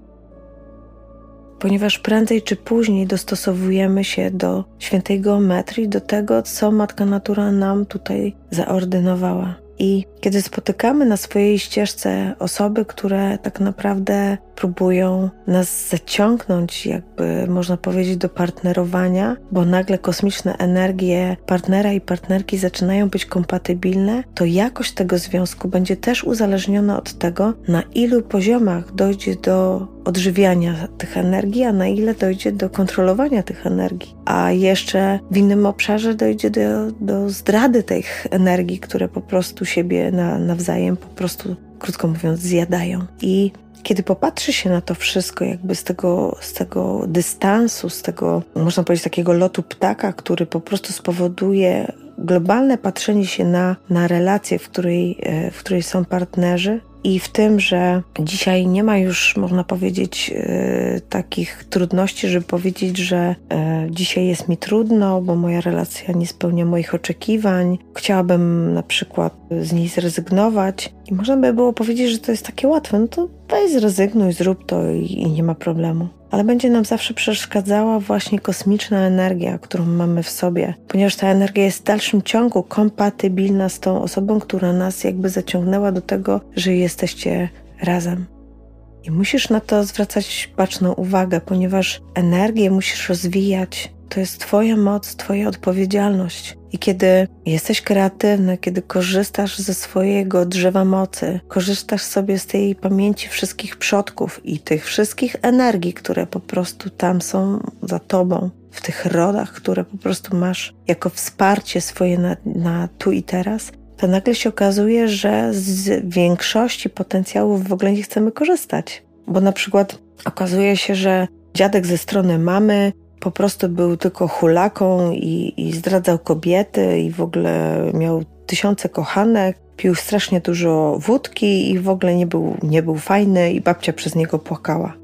ponieważ prędzej czy później dostosowujemy się do świętej geometrii, do tego, co Matka Natura nam tutaj zaordynowała. I kiedy spotykamy na swojej ścieżce osoby, które tak naprawdę próbują nas zaciągnąć, jakby można powiedzieć, do partnerowania, bo nagle kosmiczne energie partnera i partnerki zaczynają być kompatybilne, to jakość tego związku będzie też uzależniona od tego, na ilu poziomach dojdzie do odżywiania tych energii, a na ile dojdzie do kontrolowania tych energii. A jeszcze w innym obszarze dojdzie do, do zdrady tych energii, które po prostu siebie na, nawzajem po prostu, krótko mówiąc, zjadają. I kiedy popatrzy się na to wszystko, jakby z tego, z tego dystansu, z tego, można powiedzieć, takiego lotu ptaka, który po prostu spowoduje globalne patrzenie się na, na relację, w której, e, w której są partnerzy, i w tym, że dzisiaj nie ma już, można powiedzieć, e, takich trudności, żeby powiedzieć, że e, dzisiaj jest mi trudno, bo moja relacja nie spełnia moich oczekiwań. Chciałabym na przykład z niej zrezygnować. I można by było powiedzieć, że to jest takie łatwe. No to weź zrezygnuj, zrób to i, i nie ma problemu ale będzie nam zawsze przeszkadzała właśnie kosmiczna energia, którą mamy w sobie, ponieważ ta energia jest w dalszym ciągu kompatybilna z tą osobą, która nas jakby zaciągnęła do tego, że jesteście razem. I musisz na to zwracać baczną uwagę, ponieważ energię musisz rozwijać. To jest Twoja moc, Twoja odpowiedzialność. I kiedy jesteś kreatywny, kiedy korzystasz ze swojego drzewa mocy, korzystasz sobie z tej pamięci wszystkich przodków i tych wszystkich energii, które po prostu tam są za tobą, w tych rodach, które po prostu masz jako wsparcie swoje na, na tu i teraz, to nagle się okazuje, że z większości potencjałów w ogóle nie chcemy korzystać. Bo na przykład okazuje się, że dziadek ze strony mamy po prostu był tylko hulaką i, i zdradzał kobiety i w ogóle miał tysiące kochanek, pił strasznie dużo wódki i w ogóle nie był, nie był fajny i babcia przez niego płakała.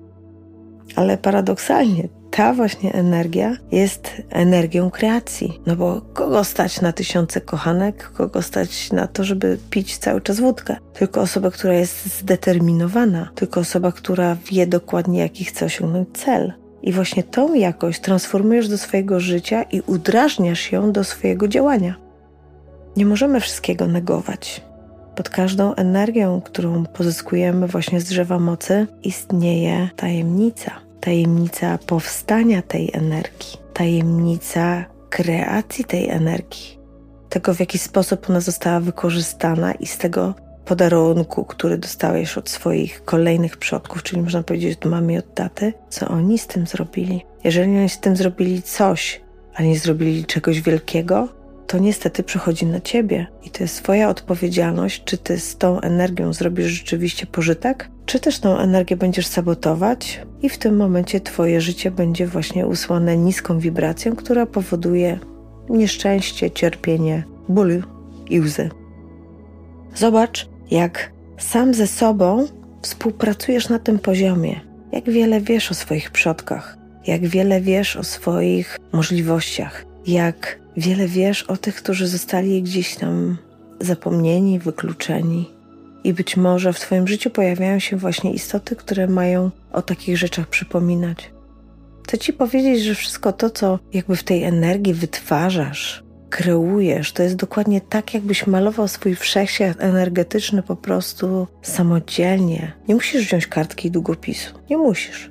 Ale paradoksalnie ta właśnie energia jest energią kreacji. No bo kogo stać na tysiące kochanek, kogo stać na to, żeby pić cały czas wódkę? Tylko osoba, która jest zdeterminowana, tylko osoba, która wie dokładnie, jaki chce osiągnąć cel. I właśnie tą jakość transformujesz do swojego życia i udrażniasz ją do swojego działania. Nie możemy wszystkiego negować. Pod każdą energią, którą pozyskujemy właśnie z drzewa mocy, istnieje tajemnica. Tajemnica powstania tej energii, tajemnica kreacji tej energii, tego w jaki sposób ona została wykorzystana i z tego podarunku, który dostałeś od swoich kolejnych przodków, czyli można powiedzieć od mamy i od taty, co oni z tym zrobili. Jeżeli oni z tym zrobili coś, a nie zrobili czegoś wielkiego, to niestety przychodzi na ciebie i to jest Twoja odpowiedzialność, czy ty z tą energią zrobisz rzeczywiście pożytek, czy też tą energię będziesz sabotować i w tym momencie Twoje życie będzie właśnie usłane niską wibracją, która powoduje nieszczęście, cierpienie, ból i łzy. Zobacz, jak sam ze sobą współpracujesz na tym poziomie, jak wiele wiesz o swoich przodkach, jak wiele wiesz o swoich możliwościach, jak wiele wiesz o tych, którzy zostali gdzieś tam zapomnieni, wykluczeni. I być może w Twoim życiu pojawiają się właśnie istoty, które mają o takich rzeczach przypominać. Chcę Ci powiedzieć, że wszystko to, co jakby w tej energii wytwarzasz, kreujesz, to jest dokładnie tak, jakbyś malował swój wszechświat energetyczny po prostu samodzielnie. Nie musisz wziąć kartki i długopisu. Nie musisz.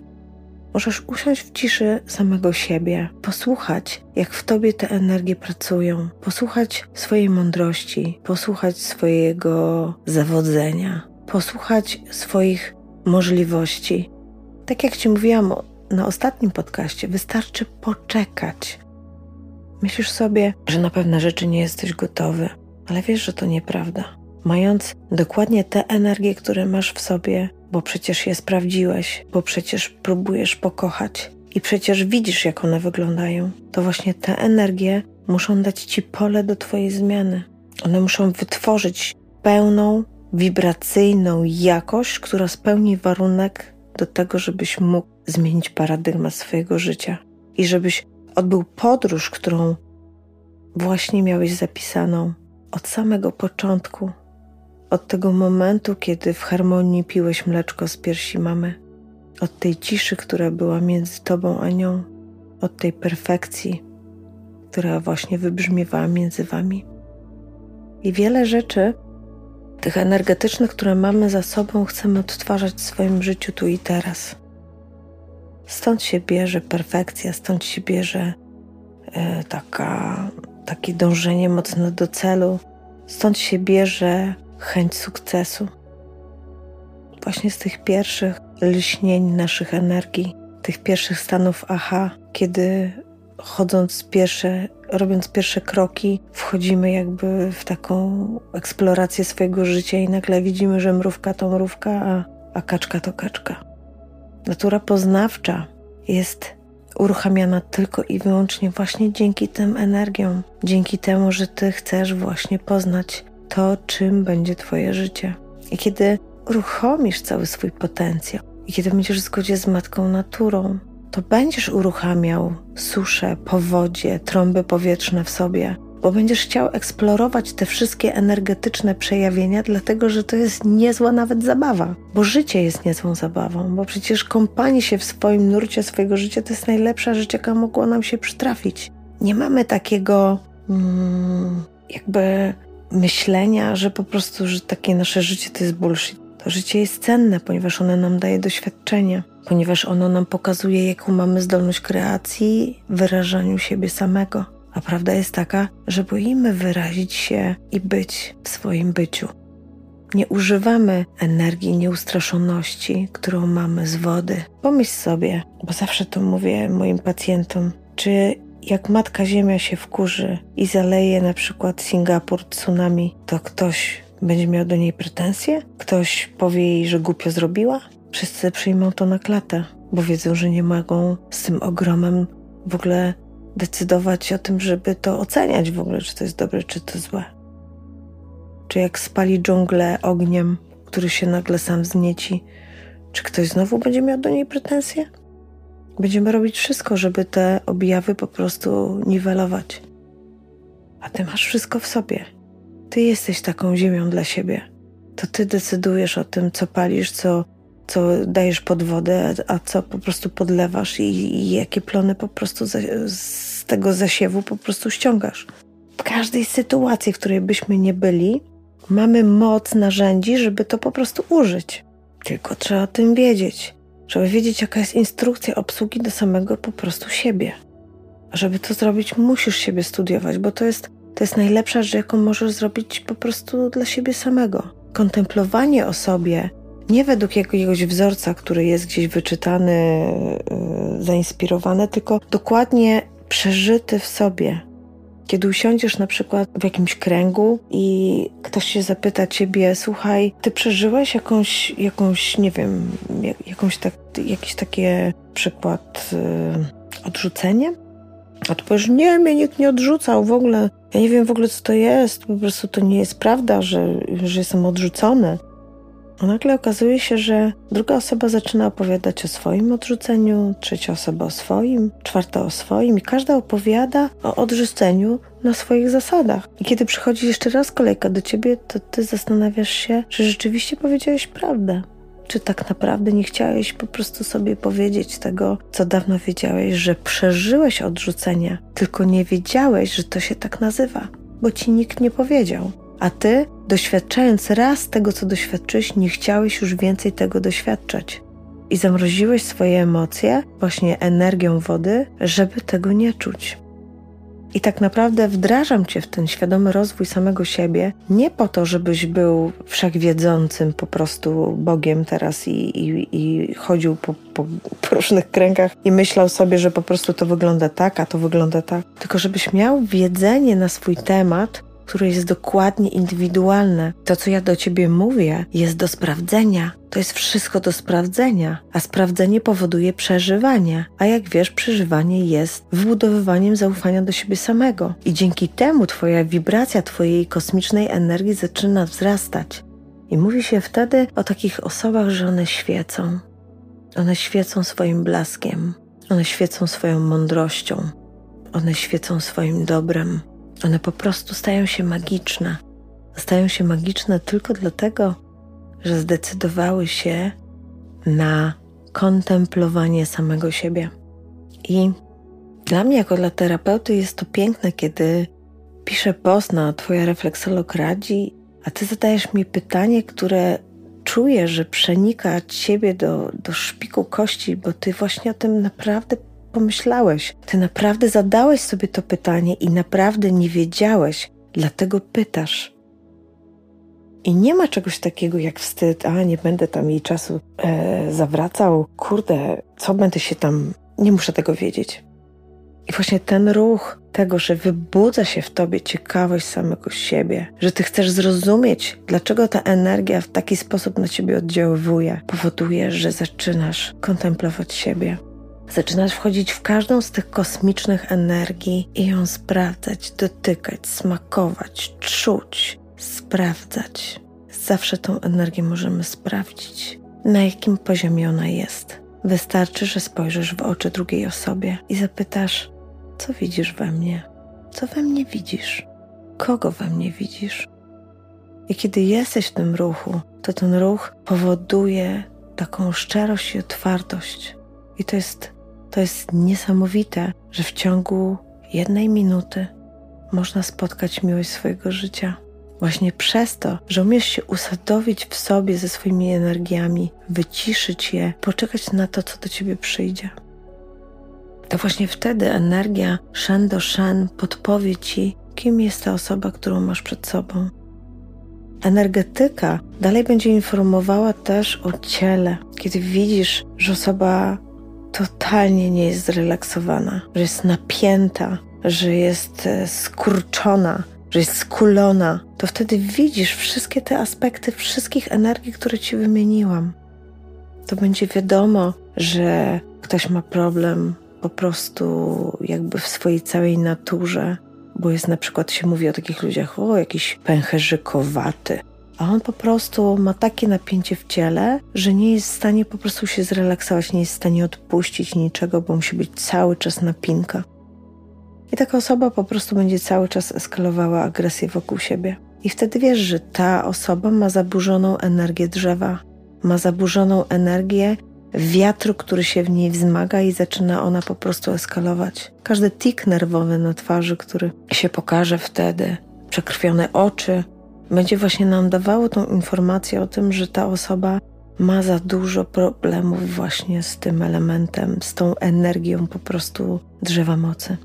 Możesz usiąść w ciszy samego siebie, posłuchać, jak w tobie te energie pracują, posłuchać swojej mądrości, posłuchać swojego zawodzenia, posłuchać swoich możliwości. Tak jak Ci mówiłam na ostatnim podcaście, wystarczy poczekać. Myślisz sobie, że na pewne rzeczy nie jesteś gotowy, ale wiesz, że to nieprawda. Mając dokładnie te energie, które masz w sobie, bo przecież je sprawdziłeś, bo przecież próbujesz pokochać i przecież widzisz, jak one wyglądają, to właśnie te energie muszą dać ci pole do Twojej zmiany. One muszą wytworzyć pełną, wibracyjną jakość, która spełni warunek do tego, żebyś mógł zmienić paradygmat swojego życia i żebyś odbył podróż, którą właśnie miałeś zapisaną od samego początku, od tego momentu, kiedy w harmonii piłeś mleczko z piersi mamy, od tej ciszy, która była między tobą a nią, od tej perfekcji, która właśnie wybrzmiewała między wami. I wiele rzeczy, tych energetycznych, które mamy za sobą, chcemy odtwarzać w swoim życiu tu i teraz. Stąd się bierze perfekcja, stąd się bierze e, taka, takie dążenie mocno do celu, stąd się bierze chęć sukcesu. Właśnie z tych pierwszych lśnień naszych energii, tych pierwszych stanów aha, kiedy chodząc pierwsze, robiąc pierwsze kroki, wchodzimy jakby w taką eksplorację swojego życia i nagle widzimy, że mrówka to mrówka, a, a kaczka to kaczka. Natura poznawcza jest uruchamiana tylko i wyłącznie właśnie dzięki tym energiom, dzięki temu, że Ty chcesz właśnie poznać to, czym będzie Twoje życie. I kiedy uruchomisz cały swój potencjał, i kiedy będziesz w zgodzie z Matką Naturą, to będziesz uruchamiał susze, powodzie, trąby powietrzne w sobie, bo będziesz chciał eksplorować te wszystkie energetyczne przejawienia, dlatego że to jest niezła nawet zabawa, bo życie jest niezłą zabawą, bo przecież kąpanie się w swoim nurcie swojego życia to jest najlepsza rzecz, jaka mogła nam się przytrafić. Nie mamy takiego mm, jakby myślenia, że po prostu, że takie nasze życie to jest bullshit. To życie jest cenne, ponieważ ono nam daje doświadczenie, ponieważ ono nam pokazuje, jaką mamy zdolność kreacji, wyrażaniu siebie samego. A prawda jest taka, że boimy wyrazić się i być w swoim byciu. Nie używamy energii nieustraszoności, którą mamy z wody. Pomyśl sobie, bo zawsze to mówię moim pacjentom, czy jak matka Ziemia się wkurzy i zaleje na przykład Singapur tsunami, to ktoś będzie miał do niej pretensje? Ktoś powie jej, że głupio zrobiła? Wszyscy przyjmą to na klatę, bo wiedzą, że nie mogą z tym ogromem w ogóle decydować o tym, żeby to oceniać w ogóle, czy to jest dobre, czy to złe. Czy jak spali dżunglę ogniem, który się nagle sam znieci, czy ktoś znowu będzie miał do niej pretensje? Będziemy robić wszystko, żeby te objawy po prostu niwelować. A ty masz wszystko w sobie. Ty jesteś taką ziemią dla siebie. To ty decydujesz o tym, co palisz, co, co dajesz pod wodę, a co po prostu podlewasz i, i jakie plony po prostu z tego zasiewu po prostu ściągasz. W każdej sytuacji, w której byśmy nie byli, mamy moc narzędzi, żeby to po prostu użyć. Tylko trzeba o tym wiedzieć. Żeby wiedzieć, jaka jest instrukcja obsługi do samego po prostu siebie. A żeby to zrobić, musisz siebie studiować, bo to jest, to jest najlepsza rzecz, jaką możesz zrobić po prostu dla siebie samego. Kontemplowanie o sobie nie według jakiegoś wzorca, który jest gdzieś wyczytany, yy, zainspirowany, tylko dokładnie przeżyty w sobie. Kiedy usiądziesz na przykład w jakimś kręgu i ktoś się zapyta ciebie, słuchaj, ty przeżyłeś jakąś, jakąś nie wiem, jakąś tak, jakiś takie przykład yy, odrzucenie? A ty powiesz, nie, mnie nikt nie odrzucał w ogóle. Ja nie wiem w ogóle, co to jest. Po prostu to nie jest prawda, że, że jestem odrzucony. A nagle okazuje się, że druga osoba zaczyna opowiadać o swoim odrzuceniu, trzecia osoba o swoim, czwarta o swoim, i każda opowiada o odrzuceniu na swoich zasadach. I kiedy przychodzi jeszcze raz kolejka do ciebie, to ty zastanawiasz się, czy rzeczywiście powiedziałeś prawdę. Czy tak naprawdę nie chciałeś po prostu sobie powiedzieć tego, co dawno wiedziałeś, że przeżyłeś odrzucenie, tylko nie wiedziałeś, że to się tak nazywa, bo ci nikt nie powiedział a ty, doświadczając raz tego, co doświadczyłeś, nie chciałeś już więcej tego doświadczać. i zamroziłeś swoje emocje właśnie energią wody, żeby tego nie czuć. I tak naprawdę wdrażam cię w ten świadomy rozwój samego siebie, nie po to, żebyś był wszechwiedzącym po prostu Bogiem teraz i, i, i chodził po, po, po różnych kręgach i myślał sobie, że po prostu to wygląda tak, a to wygląda tak, tylko żebyś miał wiedzenie na swój temat, które jest dokładnie indywidualne. To, co ja do ciebie mówię, jest do sprawdzenia. To jest wszystko do sprawdzenia, a sprawdzenie powoduje przeżywanie. A jak wiesz, przeżywanie jest wbudowywaniem zaufania do siebie samego. I dzięki temu Twoja wibracja Twojej kosmicznej energii zaczyna wzrastać. I mówi się wtedy o takich osobach, że one świecą. One świecą swoim blaskiem, one świecą swoją mądrością, one świecą swoim dobrem one po prostu stają się magiczne. Stają się magiczne tylko dlatego, że zdecydowały się na kontemplowanie samego siebie. I dla mnie, jako dla terapeuty, jest to piękne, kiedy piszę post na Twoja refleksolog radzi, a Ty zadajesz mi pytanie, które czuję, że przenika Ciebie do, do szpiku kości, bo Ty właśnie o tym naprawdę pomyślałeś? Ty naprawdę zadałeś sobie to pytanie i naprawdę nie wiedziałeś, dlatego pytasz. I nie ma czegoś takiego jak wstyd, a nie będę tam jej czasu e, zawracał, kurde, co będę się tam, nie muszę tego wiedzieć. I właśnie ten ruch tego, że wybudza się w tobie ciekawość samego siebie, że ty chcesz zrozumieć, dlaczego ta energia w taki sposób na ciebie oddziaływuje, powoduje, że zaczynasz kontemplować siebie. Zaczynasz wchodzić w każdą z tych kosmicznych energii i ją sprawdzać, dotykać, smakować, czuć, sprawdzać. Zawsze tą energię możemy sprawdzić, na jakim poziomie ona jest. Wystarczy, że spojrzysz w oczy drugiej osobie i zapytasz, co widzisz we mnie? Co we mnie widzisz? Kogo we mnie widzisz? I kiedy jesteś w tym ruchu, to ten ruch powoduje taką szczerość i otwartość. I to jest to jest niesamowite, że w ciągu jednej minuty można spotkać miłość swojego życia. Właśnie przez to, że umiesz się usadowić w sobie ze swoimi energiami, wyciszyć je, poczekać na to, co do ciebie przyjdzie. To właśnie wtedy energia shen do shen podpowie ci, kim jest ta osoba, którą masz przed sobą. Energetyka dalej będzie informowała też o ciele. Kiedy widzisz, że osoba totalnie nie jest zrelaksowana, że jest napięta, że jest e, skurczona, że jest skulona, to wtedy widzisz wszystkie te aspekty wszystkich energii, które ci wymieniłam. To będzie wiadomo, że ktoś ma problem po prostu jakby w swojej całej naturze, bo jest na przykład się mówi o takich ludziach, o jakiś pęcherzykowaty, a on po prostu ma takie napięcie w ciele, że nie jest w stanie po prostu się zrelaksować, nie jest w stanie odpuścić niczego, bo musi być cały czas napinka. I taka osoba po prostu będzie cały czas eskalowała agresję wokół siebie. I wtedy wiesz, że ta osoba ma zaburzoną energię drzewa, ma zaburzoną energię wiatru, który się w niej wzmaga i zaczyna ona po prostu eskalować. Każdy tik nerwowy na twarzy, który się pokaże wtedy, przekrwione oczy, będzie właśnie nam dawało tą informację o tym, że ta osoba ma za dużo problemów właśnie z tym elementem, z tą energią po prostu drzewa mocy.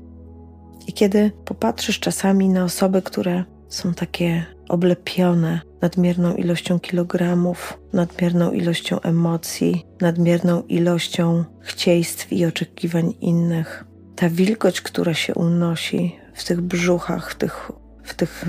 I kiedy popatrzysz czasami na osoby, które są takie oblepione nadmierną ilością kilogramów, nadmierną ilością emocji, nadmierną ilością chcieństw i oczekiwań innych, ta wilgoć, która się unosi w tych brzuchach, w tych w tych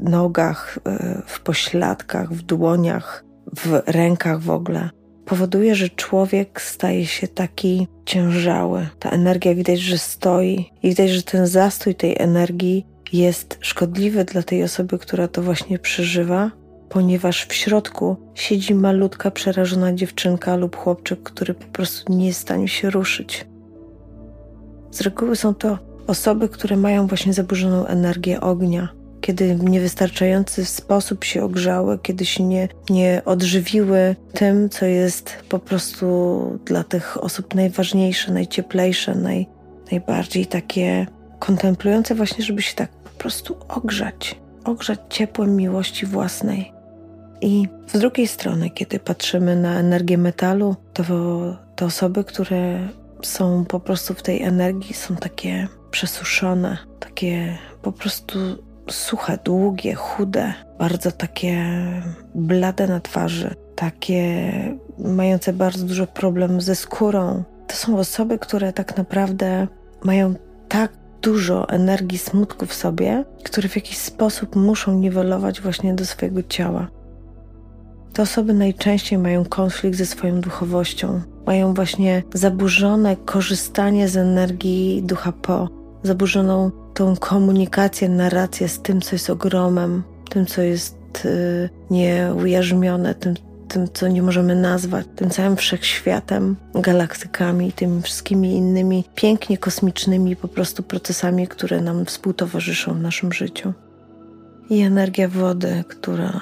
nogach, e, w pośladkach, w dłoniach, w rękach w ogóle, powoduje, że człowiek staje się taki ciężały. Ta energia widać, że stoi i widać, że ten zastój tej energii jest szkodliwy dla tej osoby, która to właśnie przeżywa, ponieważ w środku siedzi malutka, przerażona dziewczynka lub chłopczyk, który po prostu nie jest w stanie się ruszyć. Z reguły są to Osoby, które mają właśnie zaburzoną energię ognia, kiedy w niewystarczający sposób się ogrzały, kiedy się nie, nie odżywiły tym, co jest po prostu dla tych osób najważniejsze, najcieplejsze, naj, najbardziej takie kontemplujące, właśnie, żeby się tak po prostu ogrzać, ogrzać ciepłem miłości własnej. I z drugiej strony, kiedy patrzymy na energię metalu, to te osoby, które są po prostu w tej energii, są takie przesuszone, takie po prostu suche, długie, chude, bardzo takie blade na twarzy, takie mające bardzo dużo problemów ze skórą. To są osoby, które tak naprawdę mają tak dużo energii smutku w sobie, które w jakiś sposób muszą niwelować właśnie do swojego ciała. Te osoby najczęściej mają konflikt ze swoją duchowością, mają właśnie zaburzone korzystanie z energii ducha po, zaburzoną tą komunikację, narrację z tym, co jest ogromem, tym, co jest y, nieujarzmione, tym, tym, co nie możemy nazwać, tym całym wszechświatem, galaktykami, tymi wszystkimi innymi pięknie kosmicznymi po prostu procesami, które nam współtowarzyszą w naszym życiu. I energia wody, która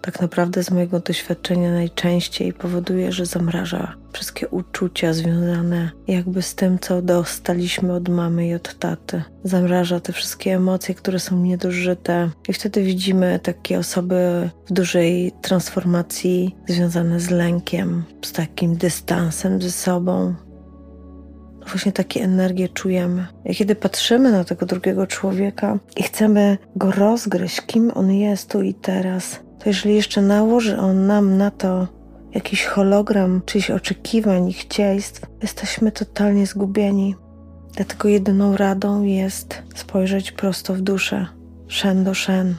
tak naprawdę z mojego doświadczenia najczęściej powoduje, że zamraża wszystkie uczucia związane jakby z tym, co dostaliśmy od mamy i od taty. Zamraża te wszystkie emocje, które są niedożyte, i wtedy widzimy takie osoby w dużej transformacji związane z lękiem, z takim dystansem ze sobą, właśnie takie energie czujemy. I kiedy patrzymy na tego drugiego człowieka i chcemy go rozgryźć, kim on jest tu i teraz, to jeżeli jeszcze nałoży on nam na to jakiś hologram czyichś oczekiwań i chcieństw, jesteśmy totalnie zgubieni. Dlatego jedyną radą jest spojrzeć prosto w duszę, szen do szen.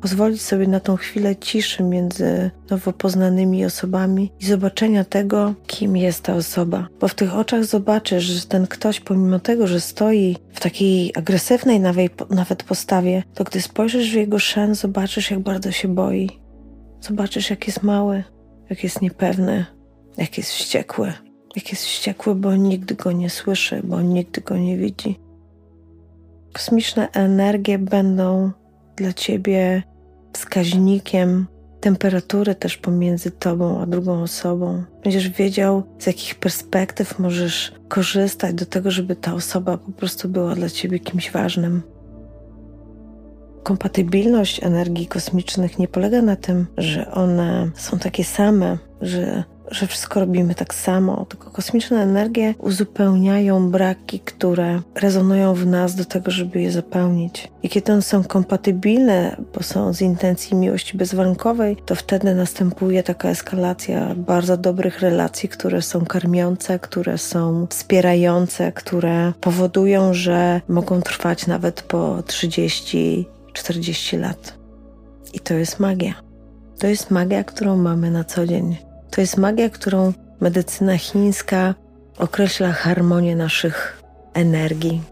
Pozwolić sobie na tą chwilę ciszy między nowo poznanymi osobami i zobaczenia tego, kim jest ta osoba. Bo w tych oczach zobaczysz, że ten ktoś, pomimo tego, że stoi w takiej agresywnej nawet postawie, to gdy spojrzysz w jego szen, zobaczysz, jak bardzo się boi. Zobaczysz, jak jest mały, jak jest niepewny, jak jest wściekły. Jak jest wściekły, bo nigdy go nie słyszy, bo nigdy go nie widzi. Kosmiczne energie będą dla ciebie wskaźnikiem temperatury też pomiędzy tobą a drugą osobą. Będziesz wiedział, z jakich perspektyw możesz korzystać do tego, żeby ta osoba po prostu była dla ciebie kimś ważnym. Kompatybilność energii kosmicznych nie polega na tym, że one są takie same, że że wszystko robimy tak samo, tylko kosmiczne energie uzupełniają braki, które rezonują w nas do tego, żeby je zapełnić. I kiedy one są kompatybilne, bo są z intencji miłości bezwarunkowej, to wtedy następuje taka eskalacja bardzo dobrych relacji, które są karmiące, które są wspierające, które powodują, że mogą trwać nawet po 30 40 lat. I to jest magia. To jest magia, którą mamy na co dzień. To jest magia, którą medycyna chińska określa harmonię naszych energii.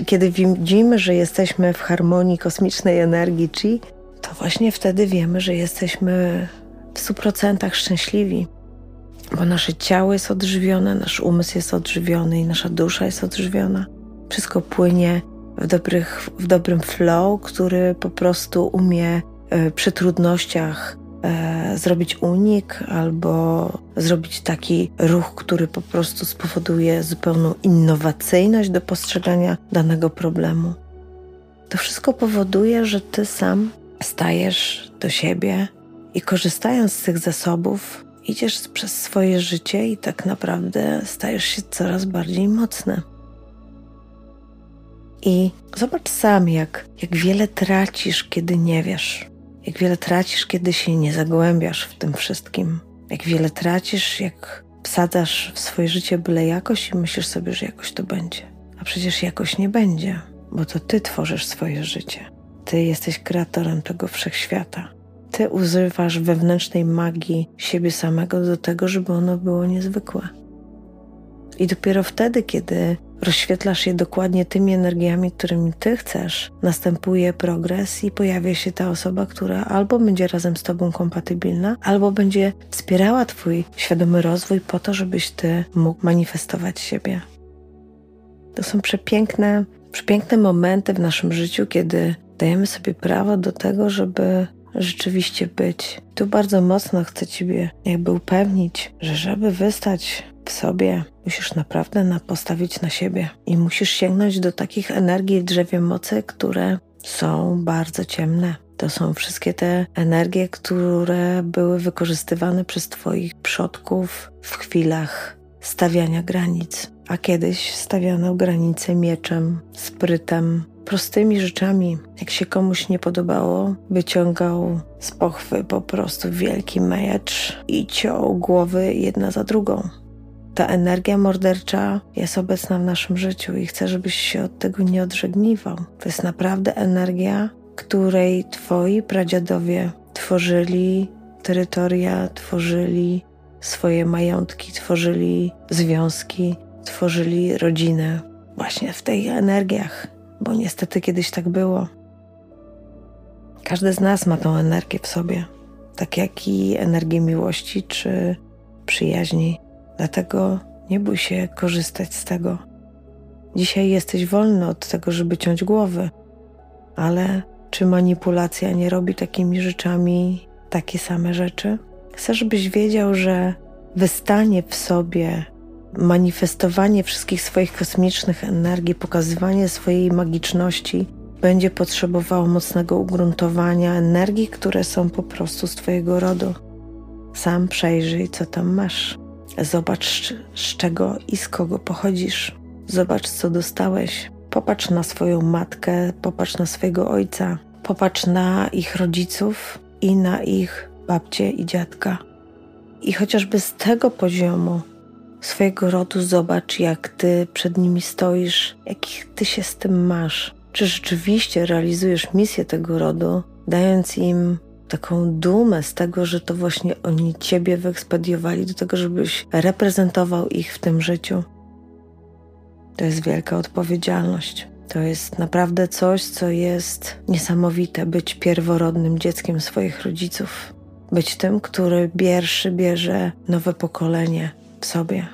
I kiedy widzimy, że jesteśmy w harmonii kosmicznej energii chi, to właśnie wtedy wiemy, że jesteśmy w 100% szczęśliwi, bo nasze ciało jest odżywione, nasz umysł jest odżywiony i nasza dusza jest odżywiona. Wszystko płynie w, dobrych, w dobrym flow, który po prostu umie e, przy trudnościach e, zrobić unik albo zrobić taki ruch, który po prostu spowoduje zupełną innowacyjność do postrzegania danego problemu. To wszystko powoduje, że ty sam stajesz do siebie i korzystając z tych zasobów, idziesz przez swoje życie i tak naprawdę stajesz się coraz bardziej mocny. I zobacz sam, jak, jak wiele tracisz, kiedy nie wiesz. Jak wiele tracisz, kiedy się nie zagłębiasz w tym wszystkim. Jak wiele tracisz, jak wsadzasz w swoje życie byle jakoś i myślisz sobie, że jakoś to będzie. A przecież jakoś nie będzie, bo to ty tworzysz swoje życie. Ty jesteś kreatorem tego wszechświata. Ty używasz wewnętrznej magii siebie samego do tego, żeby ono było niezwykłe. I dopiero wtedy, kiedy rozświetlasz je dokładnie tymi energiami, którymi ty chcesz, następuje progres i pojawia się ta osoba, która albo będzie razem z tobą kompatybilna, albo będzie wspierała twój świadomy rozwój po to, żebyś ty mógł manifestować siebie. To są przepiękne, przepiękne momenty w naszym życiu, kiedy dajemy sobie prawo do tego, żeby rzeczywiście być. Tu bardzo mocno chcę Ciebie jakby upewnić, że żeby wystać w sobie, musisz naprawdę na postawić na siebie i musisz sięgnąć do takich energii w drzewie mocy, które są bardzo ciemne. To są wszystkie te energie, które były wykorzystywane przez Twoich przodków w chwilach stawiania granic. A kiedyś stawiano granice mieczem, sprytem, prostymi rzeczami. Jak się komuś nie podobało, wyciągał z pochwy po prostu wielki miecz i ciął głowy jedna za drugą. Ta energia mordercza jest obecna w naszym życiu i chcę, żebyś się od tego nie odżegniwał. To jest naprawdę energia, której twoi pradziadowie tworzyli terytoria, tworzyli swoje majątki, tworzyli związki, tworzyli rodzinę właśnie w tych energiach, bo niestety kiedyś tak było. Każdy z nas ma tą energię w sobie, tak jak i energię miłości czy przyjaźni. Dlatego nie bój się korzystać z tego. Dzisiaj jesteś wolny od tego, żeby ciąć głowy, ale czy manipulacja nie robi takimi rzeczami takie same rzeczy? Chcę, żebyś wiedział, że wystanie w sobie, manifestowanie wszystkich swoich kosmicznych energii, pokazywanie swojej magiczności będzie potrzebowało mocnego ugruntowania energii, które są po prostu z Twojego rodu. Sam przejrzyj, co tam masz. Zobacz, z czego i z kogo pochodzisz. Zobacz, co dostałeś. Popatrz na swoją matkę, popatrz na swojego ojca, popatrz na ich rodziców i na ich babcie i dziadka. I chociażby z tego poziomu swojego rodu zobacz, jak ty przed nimi stoisz, jakich ty się z tym masz. Czy rzeczywiście realizujesz misję tego rodu, dając im taką dumę z tego, że to właśnie oni ciebie wyekspediowali do tego, żebyś reprezentował ich w tym życiu. To jest wielka odpowiedzialność. To jest naprawdę coś, co jest niesamowite być pierworodnym dzieckiem swoich rodziców być tym, który pierwszy bierze nowe pokolenie w sobie.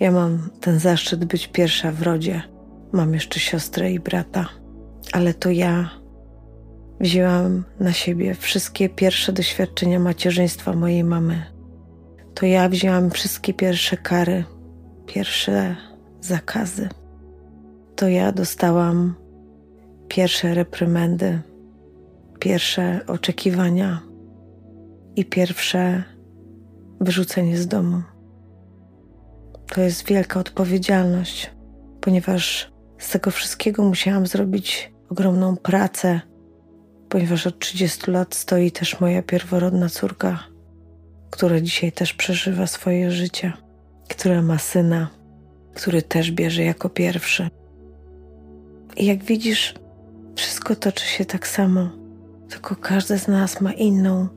Ja mam ten zaszczyt być pierwsza w rodzie. Mam jeszcze siostrę i brata, ale to ja wzięłam na siebie wszystkie pierwsze doświadczenia macierzyństwa mojej mamy. To ja wzięłam wszystkie pierwsze kary, pierwsze zakazy. To ja dostałam pierwsze reprymendy, pierwsze oczekiwania i pierwsze wyrzucenie z domu. To jest wielka odpowiedzialność, ponieważ z tego wszystkiego musiałam zrobić ogromną pracę, ponieważ od 30 lat stoi też moja pierworodna córka, która dzisiaj też przeżywa swoje życie, która ma syna, który też bierze jako pierwszy. I jak widzisz, wszystko toczy się tak samo, tylko każdy z nas ma inną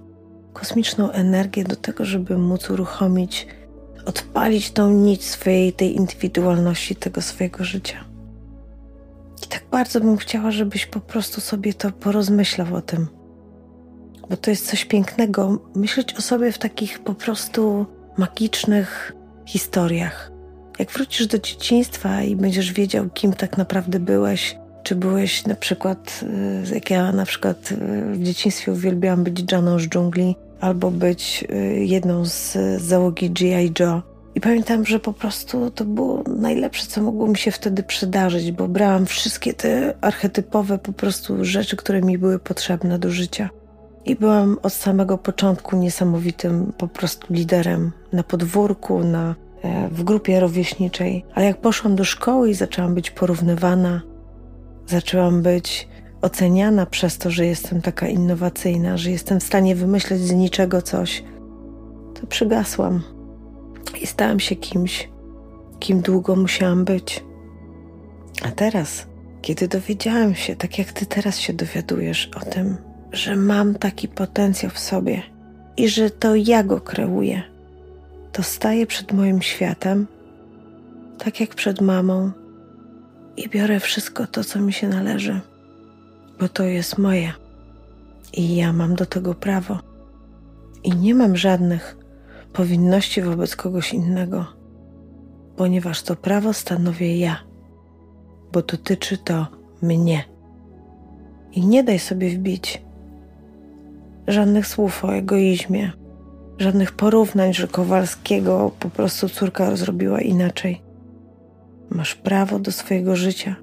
kosmiczną energię do tego, żeby móc uruchomić, odpalić tą nić swojej, tej indywidualności, tego swojego życia. I tak bardzo bym chciała, żebyś po prostu sobie to porozmyślał o tym. Bo to jest coś pięknego myśleć o sobie w takich po prostu magicznych historiach. Jak wrócisz do dzieciństwa i będziesz wiedział, kim tak naprawdę byłeś, czy byłeś na przykład, y, jak ja na przykład y, w dzieciństwie uwielbiałam być Janą z dżungli, albo być y, jedną z załogi G.I. Joe. I pamiętam, że po prostu to było najlepsze, co mogło mi się wtedy przydarzyć, bo brałam wszystkie te archetypowe po prostu rzeczy, które mi były potrzebne do życia. I byłam od samego początku niesamowitym po prostu liderem na podwórku, na, e, w grupie rówieśniczej. Ale jak poszłam do szkoły i zaczęłam być porównywana, zaczęłam być oceniana przez to, że jestem taka innowacyjna, że jestem w stanie wymyśleć z niczego coś, to przygasłam i stałam się kimś, kim długo musiałam być. A teraz, kiedy dowiedziałam się, tak jak ty teraz się dowiadujesz o tym, że mam taki potencjał w sobie i że to ja go kreuję, to staję przed moim światem, tak jak przed mamą, i biorę wszystko to, co mi się należy bo to jest moje i ja mam do tego prawo. I nie mam żadnych powinności wobec kogoś innego, ponieważ to prawo stanowię ja, bo dotyczy to mnie. I nie daj sobie wbić żadnych słów o egoizmie, żadnych porównań, że Kowalskiego po prostu córka zrobiła inaczej. Masz prawo do swojego życia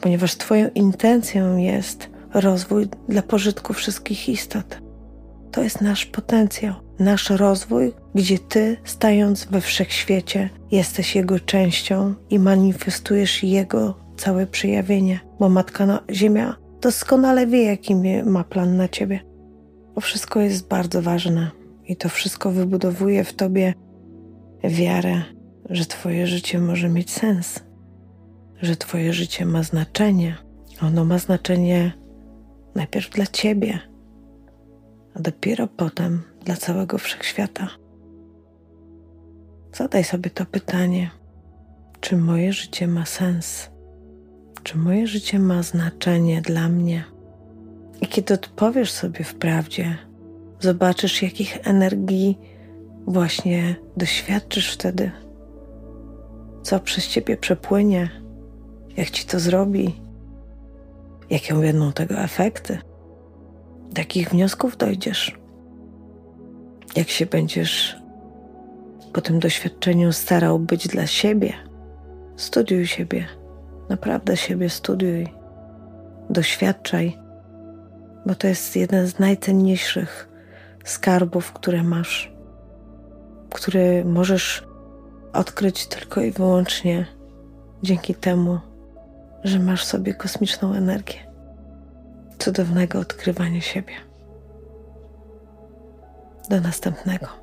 ponieważ Twoją intencją jest rozwój dla pożytku wszystkich istot. To jest nasz potencjał, nasz rozwój, gdzie Ty, stając we wszechświecie, jesteś Jego częścią i manifestujesz Jego całe przejawienie, bo Matka Ziemia doskonale wie, jaki ma plan na Ciebie. Bo wszystko jest bardzo ważne i to wszystko wybudowuje w Tobie wiarę, że Twoje życie może mieć sens, że Twoje życie ma znaczenie. Ono ma znaczenie najpierw dla Ciebie, a dopiero potem dla całego wszechświata. Zadaj sobie to pytanie: czy moje życie ma sens? Czy moje życie ma znaczenie dla mnie? I kiedy odpowiesz sobie wprawdzie, zobaczysz, jakich energii właśnie doświadczysz wtedy, co przez ciebie przepłynie, jak ci to zrobi, jakie będą tego efekty, do jakich wniosków dojdziesz, jak się będziesz po tym doświadczeniu starał być dla siebie. Studiuj siebie, naprawdę siebie studiuj, doświadczaj, bo to jest jeden z najcenniejszych skarbów, które masz, który możesz odkryć tylko i wyłącznie dzięki temu, że masz sobie kosmiczną energię, cudownego odkrywania siebie. Do następnego.